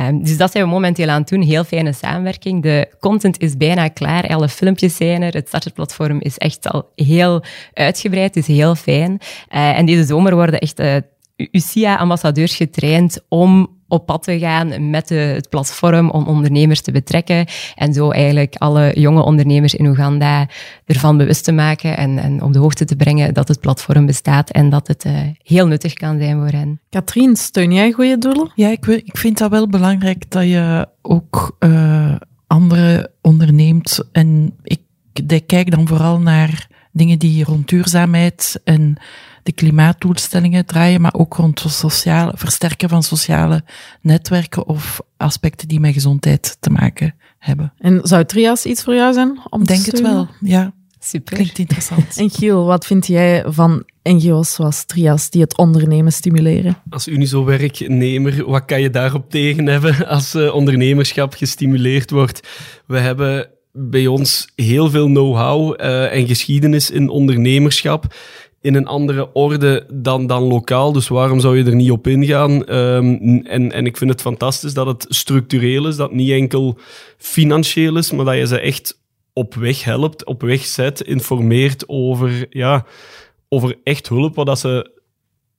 Um, dus dat zijn we momenteel aan het doen. Heel fijne samenwerking. De content is bijna klaar. Alle filmpjes zijn er. Het starterplatform is echt al heel uitgebreid. Het is heel fijn. Uh, en deze zomer worden echt uh, UCIA-ambassadeurs getraind om op pad te gaan met de, het platform om ondernemers te betrekken en zo eigenlijk alle jonge ondernemers in Oeganda ervan bewust te maken en, en op de hoogte te brengen dat het platform bestaat en dat het uh, heel nuttig kan zijn voor hen. Katrien, steun jij goede doelen? Ja, ik, ik vind dat wel belangrijk dat je ook uh, anderen onderneemt en ik, ik kijk dan vooral naar dingen die rond duurzaamheid en de klimaatdoelstellingen draaien, maar ook rond het sociale, versterken van sociale netwerken of aspecten die met gezondheid te maken hebben. En zou Trias iets voor jou zijn? Om Denk het wel, ja. Super. Klinkt interessant. en Giel, wat vind jij van NGO's zoals Trias die het ondernemen stimuleren? Als Unizo-werknemer, wat kan je daarop tegen hebben als uh, ondernemerschap gestimuleerd wordt? We hebben bij ons heel veel know-how uh, en geschiedenis in ondernemerschap in een andere orde dan, dan lokaal. Dus waarom zou je er niet op ingaan? Um, en, en ik vind het fantastisch dat het structureel is, dat het niet enkel financieel is, maar dat je ze echt op weg helpt, op weg zet, informeert over, ja, over echt hulp, wat dat ze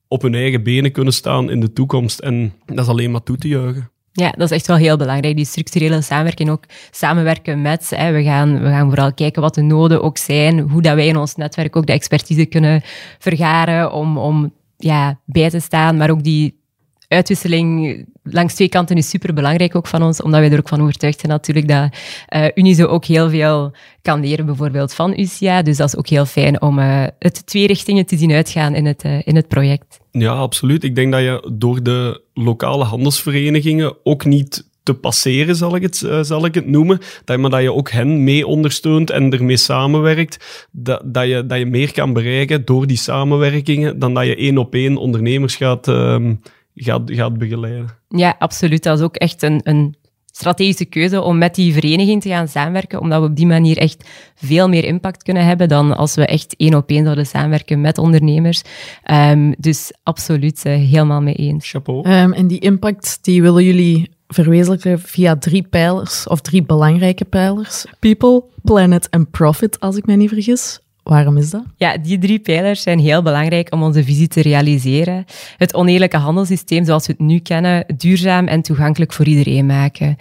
op hun eigen benen kunnen staan in de toekomst. En dat is alleen maar toe te juichen. Ja, dat is echt wel heel belangrijk, die structurele samenwerking. Ook samenwerken met, hè, we, gaan, we gaan vooral kijken wat de noden ook zijn, hoe dat wij in ons netwerk ook de expertise kunnen vergaren om, om ja, bij te staan, maar ook die uitwisseling langs twee kanten is super belangrijk ook van ons, omdat wij er ook van overtuigd zijn natuurlijk dat uh, Unizo ook heel veel kan leren, bijvoorbeeld van UCIA. Dus dat is ook heel fijn om uh, het twee richtingen te zien uitgaan in het, uh, in het project. Ja, absoluut. Ik denk dat je door de lokale handelsverenigingen ook niet te passeren, zal ik het, eh, zal ik het noemen. Dat, maar dat je ook hen mee ondersteunt en ermee samenwerkt. Dat, dat, je, dat je meer kan bereiken door die samenwerkingen dan dat je één op één ondernemers gaat, ehm, gaat, gaat begeleiden. Ja, absoluut. Dat is ook echt een, een strategische keuze om met die vereniging te gaan samenwerken, omdat we op die manier echt veel meer impact kunnen hebben dan als we echt één op één zouden samenwerken met ondernemers. Ehm, dus absoluut, eh, helemaal mee eens. Chapeau. Ehm, en die impact die willen jullie verwezenlijken via drie pijlers, of drie belangrijke pijlers. People, planet en profit, als ik mij niet vergis. Waarom is dat? Ja, die drie pijlers zijn heel belangrijk om onze visie te realiseren. Het oneerlijke handelssysteem zoals we het nu kennen, duurzaam en toegankelijk voor iedereen maken.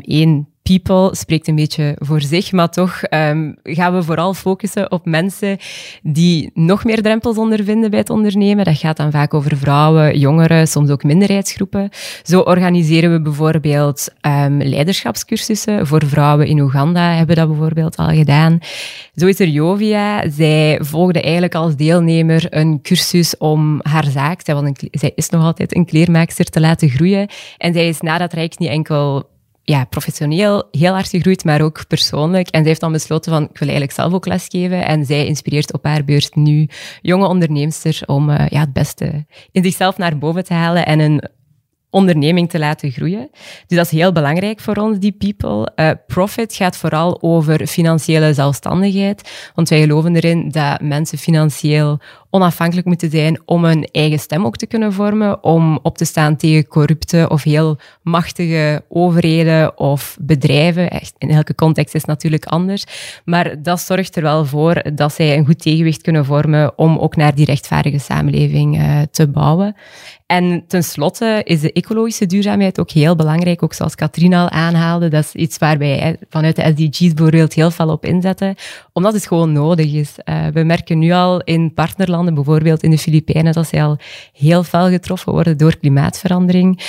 Eén, people spreekt een beetje voor zich, maar toch um, gaan we vooral focussen op mensen die nog meer drempels ondervinden bij het ondernemen. Dat gaat dan vaak over vrouwen, jongeren, soms ook minderheidsgroepen. Zo organiseren we bijvoorbeeld um, leiderschapscursussen voor vrouwen in Oeganda, hebben we dat bijvoorbeeld al gedaan. Zo is er Jovia. Zij volgde eigenlijk als deelnemer een cursus om haar zaak, zij, is nog altijd een kleermaakster, te laten groeien. En zij is na dat traject niet enkel ja, professioneel heel hard gegroeid, maar ook persoonlijk. En zij heeft dan besloten van, ik wil eigenlijk zelf ook lesgeven. En zij inspireert op haar beurt nu jonge onderneemster om uh, ja, het beste in zichzelf naar boven te halen en een onderneming te laten groeien. Dus dat is heel belangrijk voor ons, die people. Uh, profit gaat vooral over financiële zelfstandigheid, want wij geloven erin dat mensen financieel onafhankelijk moeten zijn om een eigen stem ook te kunnen vormen, om op te staan tegen corrupte of heel machtige overheden of bedrijven. Echt, in elke context is natuurlijk anders, maar dat zorgt er wel voor dat zij een goed tegenwicht kunnen vormen om ook naar die rechtvaardige samenleving uh, te bouwen. En tenslotte is de ecologische duurzaamheid ook heel belangrijk, ook zoals Katrien al aanhaalde. Dat is iets waar wij vanuit de SDG's bijvoorbeeld heel veel op inzetten, omdat het gewoon nodig is. Uh, we merken nu al in partnerlanden, bijvoorbeeld in de Filipijnen, dat zij al heel fel getroffen worden door klimaatverandering.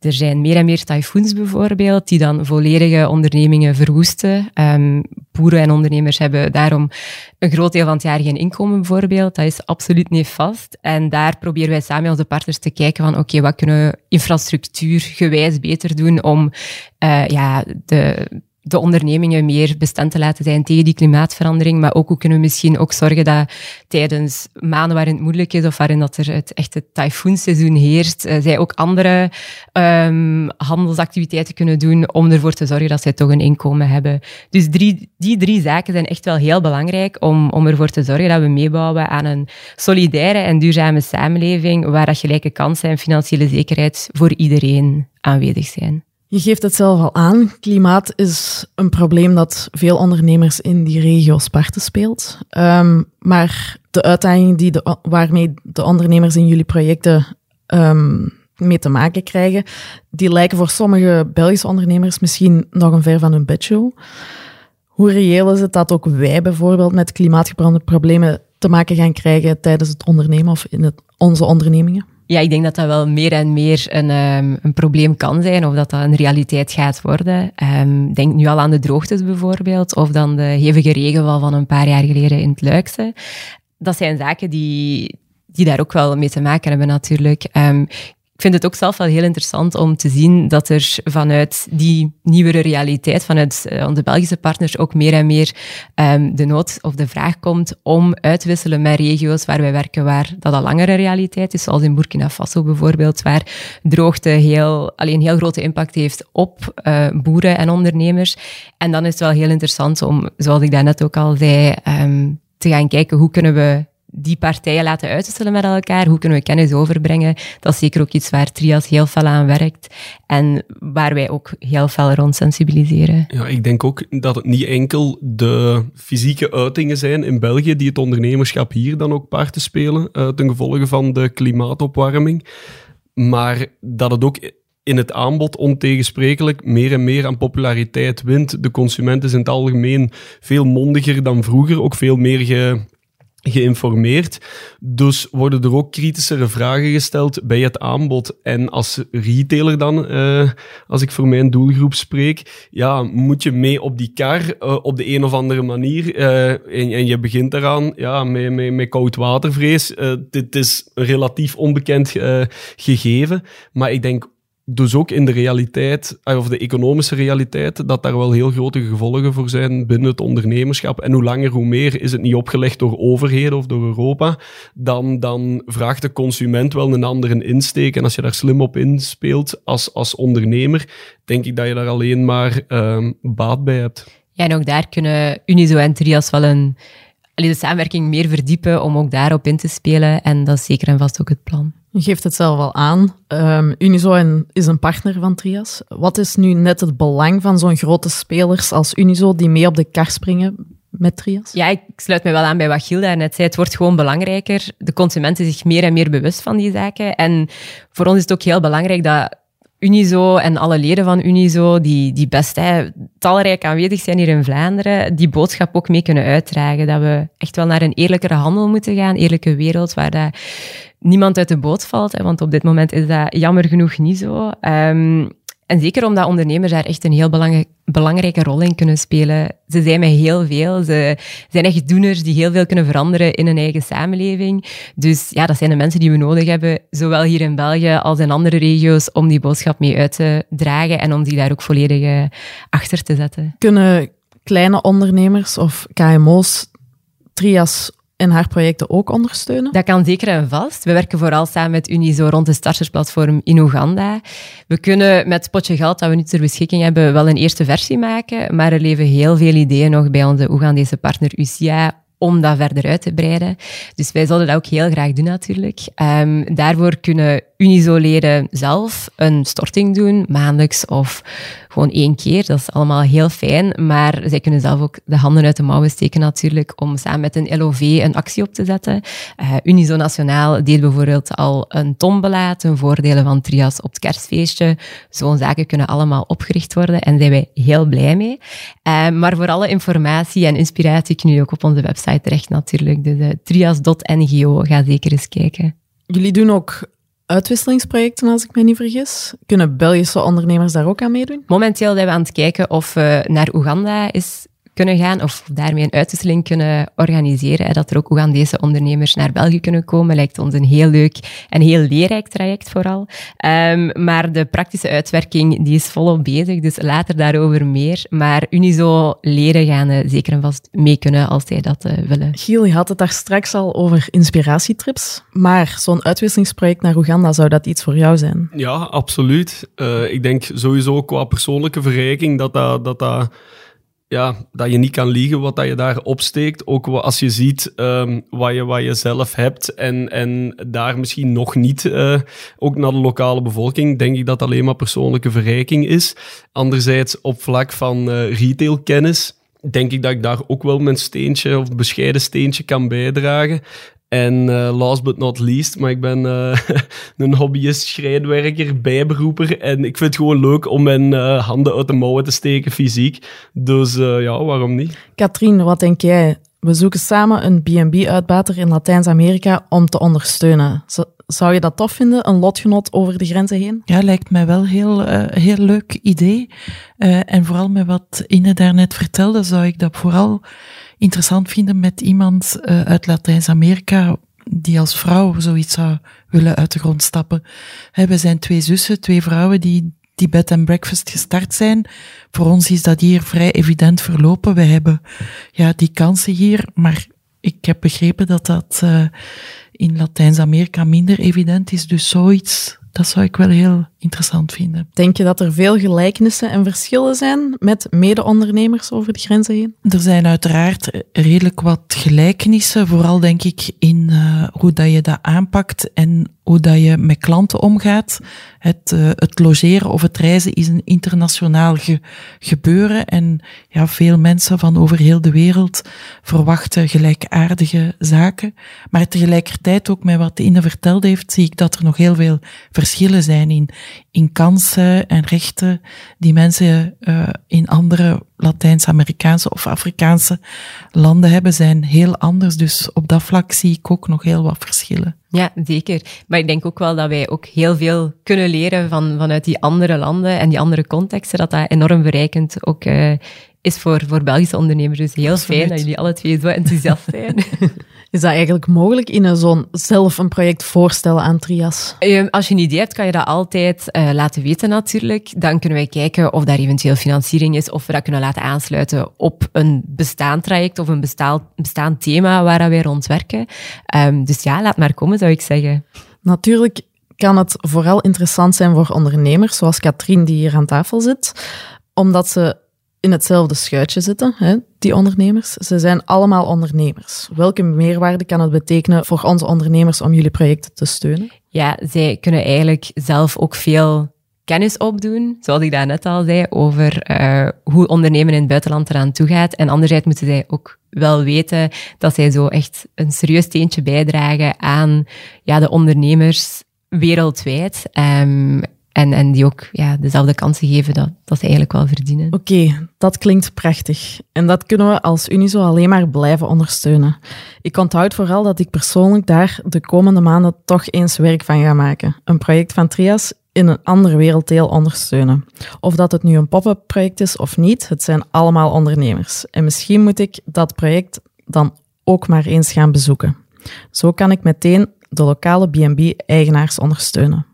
Er zijn meer en meer tyfoons bijvoorbeeld, die dan volledige ondernemingen verwoesten. Um, boeren en ondernemers hebben daarom een groot deel van het jaar geen inkomen bijvoorbeeld. Dat is absoluut niet vast. En daar proberen wij samen met onze partners te kijken van oké, wat kunnen we infrastructuurgewijs beter doen om uh, ja, de de ondernemingen meer bestand te laten zijn tegen die klimaatverandering. Maar ook hoe kunnen we misschien ook zorgen dat tijdens maanden waarin het moeilijk is of waarin dat er het echte tyfoonseizoen heerst, uh, zij ook andere um, handelsactiviteiten kunnen doen om ervoor te zorgen dat zij toch een inkomen hebben. Dus drie, die drie zaken zijn echt wel heel belangrijk om, om ervoor te zorgen dat we meebouwen aan een solidaire en duurzame samenleving waar dat gelijke kansen en financiële zekerheid voor iedereen aanwezig zijn. Je geeft het zelf al aan. Klimaat is een probleem dat veel ondernemers in die regio Sparta speelt. Um, maar de uitdagingen die de, waarmee de ondernemers in jullie projecten um, mee te maken krijgen, die lijken voor sommige Belgische ondernemers misschien nog een ver van hun bedshow. Hoe reëel is het dat ook wij bijvoorbeeld met klimaatgebrande problemen te maken gaan krijgen tijdens het ondernemen of in het, onze ondernemingen? Ja, ik denk dat dat wel meer en meer een, um, een probleem kan zijn, of dat dat een realiteit gaat worden. Um, denk nu al aan de droogtes bijvoorbeeld, of dan de hevige regenval van een paar jaar geleden in het Luikse. Dat zijn zaken die, die daar ook wel mee te maken hebben natuurlijk. Um, ik vind het ook zelf wel heel interessant om te zien dat er vanuit die nieuwere realiteit, vanuit uh, onze Belgische partners, ook meer en meer um, de nood of de vraag komt om uit te wisselen met regio's waar wij werken, waar dat al langere realiteit is, zoals in Burkina Faso bijvoorbeeld, waar droogte heel, alleen heel grote impact heeft op uh, boeren en ondernemers. En dan is het wel heel interessant om, zoals ik daarnet ook al zei, um, te gaan kijken hoe kunnen we die partijen laten uitwisselen met elkaar. Hoe kunnen we kennis overbrengen? Dat is zeker ook iets waar Trias heel veel aan werkt en waar wij ook heel veel rond sensibiliseren. Ja, ik denk ook dat het niet enkel de fysieke uitingen zijn in België die het ondernemerschap hier dan ook parten spelen uh, ten gevolge van de klimaatopwarming, maar dat het ook in het aanbod ontegensprekelijk meer en meer aan populariteit wint. De consument is in het algemeen veel mondiger dan vroeger, ook veel meer ge geïnformeerd. Dus worden er ook kritischere vragen gesteld bij het aanbod. En als retailer dan, uh, als ik voor mijn doelgroep spreek, ja, moet je mee op die kar uh, op de een of andere manier. Uh, en, je begint daaraan ja, met, met, met koudwatervrees. dit is een relatief onbekend gegeven. Maar ik denk dus ook in de realiteit, eh, of de economische realiteit, dat daar wel heel grote gevolgen voor zijn binnen het ondernemerschap. En hoe langer, hoe meer is het niet opgelegd door overheden of door Europa, dan, dan vraagt de consument wel een andere insteek. En als je daar slim op inspeelt als, als ondernemer, denk ik dat je daar alleen maar ehm, baat bij hebt. Ja, en ook daar kunnen Unizo en Trias wel een, de samenwerking meer verdiepen om ook daarop in te spelen. En dat is zeker en vast ook het plan. Je geeft het zelf al aan. Ehm, Unizo is een partner van Trias. Wat is nu net het belang van zo'n grote spelers als Unizo die mee op de kar springen met Trias? Ja, ik sluit me wel aan bij wat Giel daarnet zei. Het wordt gewoon belangrijker. De consumenten zich meer en meer bewust van die zaken. En voor ons is het ook heel belangrijk dat Unizo en alle leden van Unizo, die, die best talrijk aanwezig zijn hier in Vlaanderen, die boodschap ook mee kunnen uitdragen. Dat we echt wel naar een eerlijkere handel moeten gaan, eerlijke wereld, waar dat niemand uit de boot valt. Hè, want op dit moment is dat jammer genoeg niet zo. Ehm, en zeker omdat ondernemers daar echt een heel belang- belangrijke rol in kunnen spelen. Ze zijn met heel veel. Ze zijn echt doeners die heel veel kunnen veranderen in een eigen samenleving. Dus ja, dat zijn de mensen die we nodig hebben, zowel hier in België als in andere regio's, om die boodschap mee uit te dragen en om die daar ook volledig eh, achter te zetten. Kunnen kleine ondernemers of KMO's Trias en haar projecten ook ondersteunen? Dat kan zeker en vast. We werken vooral samen met Unizo rond het startersplatform in Oeganda. We kunnen met het potje geld dat we nu ter beschikking hebben wel een eerste versie maken, maar er leven heel veel ideeën nog bij onze Oegandese partner UCIA om dat verder uit te breiden. Dus wij zouden dat ook heel graag doen natuurlijk. Ehm, daarvoor kunnen Unizo-leden zelf een storting doen, maandelijks of gewoon één keer. Dat is allemaal heel fijn, maar zij kunnen zelf ook de handen uit de mouwen steken natuurlijk om samen met een LOV een actie op te zetten. Eh, Unizo Nationaal deed bijvoorbeeld al een tombola ten voordele van Trias op het kerstfeestje. Zo'n zaken kunnen allemaal opgericht worden en zijn wij heel blij mee. Eh, maar voor alle informatie en inspiratie kun je ook op onze website terecht natuurlijk. Dus uh, trias.ngo, ga zeker eens kijken. Jullie doen ook uitwisselingsprojecten, als ik me niet vergis. Kunnen Belgische ondernemers daar ook aan meedoen? Momenteel zijn we aan het kijken of we naar Oeganda is kunnen gaan of daarmee een uitwisseling kunnen organiseren. Dat er ook Oegandese ondernemers naar België kunnen komen, lijkt ons een heel leuk en heel leerrijk traject vooral. Um, maar de praktische uitwerking die is volop bezig, dus later daarover meer. Maar Unizo-leden gaan uh, zeker en vast mee kunnen als zij dat uh, willen. Giel, je had het daar straks al over inspiratietrips, maar zo'n uitwisselingsproject naar Oeganda, zou dat iets voor jou zijn? Ja, absoluut. Uh, ik denk sowieso qua persoonlijke verrijking dat dat... dat, dat ja, dat je niet kan liegen wat dat je daar opsteekt. Ook als je ziet um, wat, je, wat je zelf hebt en, en daar misschien nog niet, uh, ook naar de lokale bevolking, denk ik dat alleen maar persoonlijke verrijking is. Anderzijds, op vlak van uh, retailkennis, denk ik dat ik daar ook wel mijn steentje of bescheiden steentje kan bijdragen. En uh, last but not least, maar ik ben uh, een hobbyist, schrijnwerker, bijberoeper. En ik vind het gewoon leuk om mijn uh, handen uit de mouwen te steken, fysiek. Dus ja, waarom niet? Katrien, wat denk jij? We zoeken samen een B&B-uitbater in Latijns-Amerika om te ondersteunen. Zou je dat tof vinden, een lotgenot over de grenzen heen? Ja, lijkt mij wel een heel, uh, heel leuk idee. Uh, en vooral met wat Ine daarnet vertelde, zou ik dat vooral interessant vinden met iemand uh, uit Latijns-Amerika die als vrouw zoiets zou willen uit de grond stappen. We zijn twee zussen, twee vrouwen die die bed and breakfast gestart zijn. Voor ons is dat hier vrij evident verlopen. We hebben ja, die kansen hier, maar ik heb begrepen dat dat uh, in Latijns-Amerika minder evident is. Dus zoiets, dat zou ik wel heel interessant vinden. Denk je dat er veel gelijkenissen en verschillen zijn met mede-ondernemers over de grenzen heen? Er zijn uiteraard redelijk wat gelijkenissen, vooral denk ik in uh, hoe dat je dat aanpakt en hoe dat je met klanten omgaat. Het, uh, het logeren of het reizen is een internationaal ge gebeuren en ja, veel mensen van over heel de wereld verwachten gelijkaardige zaken. Maar tegelijkertijd ook met wat Ine verteld heeft, zie ik dat er nog heel veel verschillen zijn in, in kansen en rechten die mensen uh, in andere Latijns-Amerikaanse of Afrikaanse landen hebben, zijn heel anders. Dus op dat vlak zie ik ook nog heel wat verschillen. Ja, zeker. Maar ik denk ook wel dat wij ook heel veel kunnen leren van, vanuit die andere landen en die andere contexten, dat dat enorm verrijkend ook uh, is voor, voor Belgische ondernemers. Dus heel Absoluut. fijn dat jullie alle twee zo enthousiast zijn. Is dat eigenlijk mogelijk in een zo'n zelf een project voorstellen aan Trias? Ehm, Als je een idee hebt, kan je dat altijd eh, laten weten natuurlijk. Dan kunnen wij kijken of daar eventueel financiering is, of we dat kunnen laten aansluiten op een bestaand traject of een bestaand, bestaand thema waar wij rond werken. Ehm, dus ja, laat maar komen, zou ik zeggen. Natuurlijk kan het vooral interessant zijn voor ondernemers, zoals Katrien die hier aan tafel zit, omdat ze in hetzelfde schuitje zitten, hè, die ondernemers. Ze zijn allemaal ondernemers. Welke meerwaarde kan het betekenen voor onze ondernemers om jullie projecten te steunen? Ja, zij kunnen eigenlijk zelf ook veel kennis opdoen, zoals ik daarnet al zei, over eh, hoe ondernemen in het buitenland eraan toe gaat. En anderzijds moeten zij ook wel weten dat zij zo echt een serieus steentje bijdragen aan ja, de ondernemers wereldwijd. Ehm, en, en die ook ja, dezelfde kansen geven dat, dat ze eigenlijk wel verdienen. Oké, dat klinkt prachtig. En dat kunnen we als Unizo alleen maar blijven ondersteunen. Ik onthoud vooral dat ik persoonlijk daar de komende maanden toch eens werk van ga maken. Een project van Trias in een andere werelddeel ondersteunen. Of dat het nu een pop-up project is of niet, het zijn allemaal ondernemers. En misschien moet ik dat project dan ook maar eens gaan bezoeken. Zo kan ik meteen de lokale B&B-eigenaars ondersteunen.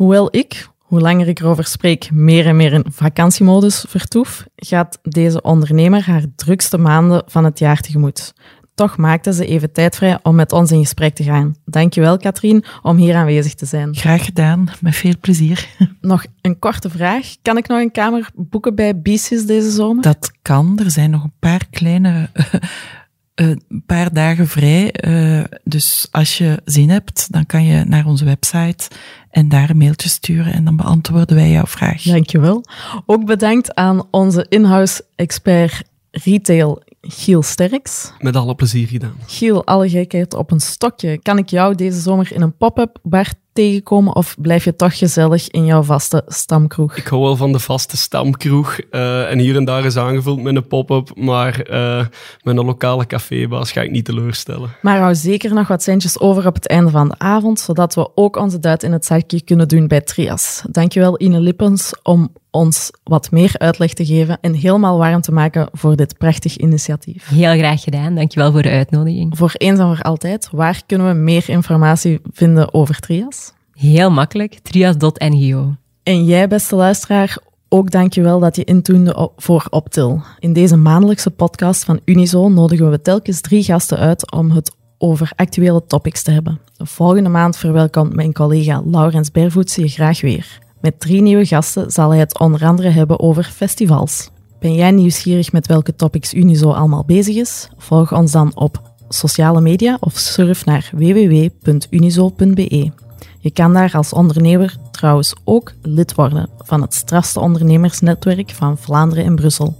Hoewel ik, hoe langer ik erover spreek, meer en meer in vakantiemodus vertoef, gaat deze ondernemer haar drukste maanden van het jaar tegemoet. Toch maakte ze even tijd vrij om met ons in gesprek te gaan. Dankjewel, Katrien, om hier aanwezig te zijn. Graag gedaan, met veel plezier. Nog een korte vraag. Kan ik nog een kamer boeken bij BICIS deze zomer? Dat kan. Er zijn nog een paar kleine, een paar dagen vrij. eh, dus als je zin hebt, dan kan je naar onze website en daar een mailtje sturen en dan beantwoorden wij jouw vraag. Dankjewel. Ook bedankt aan onze in-house expert retail Giel Sterks. Met alle plezier gedaan. Giel, alle gekheid op een stokje. Kan ik jou deze zomer in een pop-up bar tegenkomen of blijf je toch gezellig in jouw vaste stamkroeg? Ik hou wel van de vaste stamkroeg. eh, en hier en daar is aangevuld met een pop-up. Maar eh, met een lokale cafébaas ga ik niet teleurstellen. Maar hou zeker nog wat centjes over op het einde van de avond, zodat we ook onze duit in het zakje kunnen doen bij Trias. Dankjewel Ine Lippens om ons wat meer uitleg te geven en helemaal warm te maken voor dit prachtig initiatief. Heel graag gedaan. Dankjewel voor de uitnodiging. Voor eens en voor altijd, waar kunnen we meer informatie vinden over Trias? Heel makkelijk. Trias.ngo. En jij, beste luisteraar, ook dankjewel dat je intoende voor Optil. In deze maandelijkse podcast van Unizo nodigen we telkens drie gasten uit om het over actuele topics te hebben. Volgende maand verwelkomt mijn collega Laurens Bervoets je graag weer. Met drie nieuwe gasten zal hij het onder andere hebben over festivals. Ben jij nieuwsgierig met welke topics Unizo allemaal bezig is? Volg ons dan op sociale media of surf naar www.unizo.be. Je kan daar als ondernemer trouwens ook lid worden van het strafste ondernemersnetwerk van Vlaanderen en Brussel.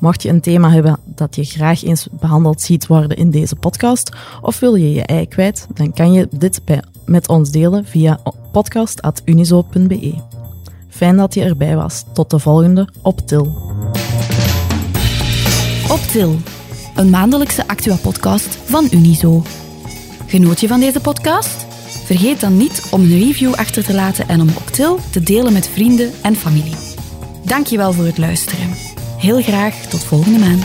Mocht je een thema hebben dat je graag eens behandeld ziet worden in deze podcast, of wil je je ei kwijt, dan kan je dit bij, met ons delen via podcast.unizo.be. Fijn dat je erbij was. Tot de volgende op Til. Op Til, een maandelijkse Actua-podcast van Unizo. Genoot je van deze podcast? Vergeet dan niet om een review achter te laten en om op Til te delen met vrienden en familie. Dankjewel voor het luisteren. Heel graag tot volgende maand.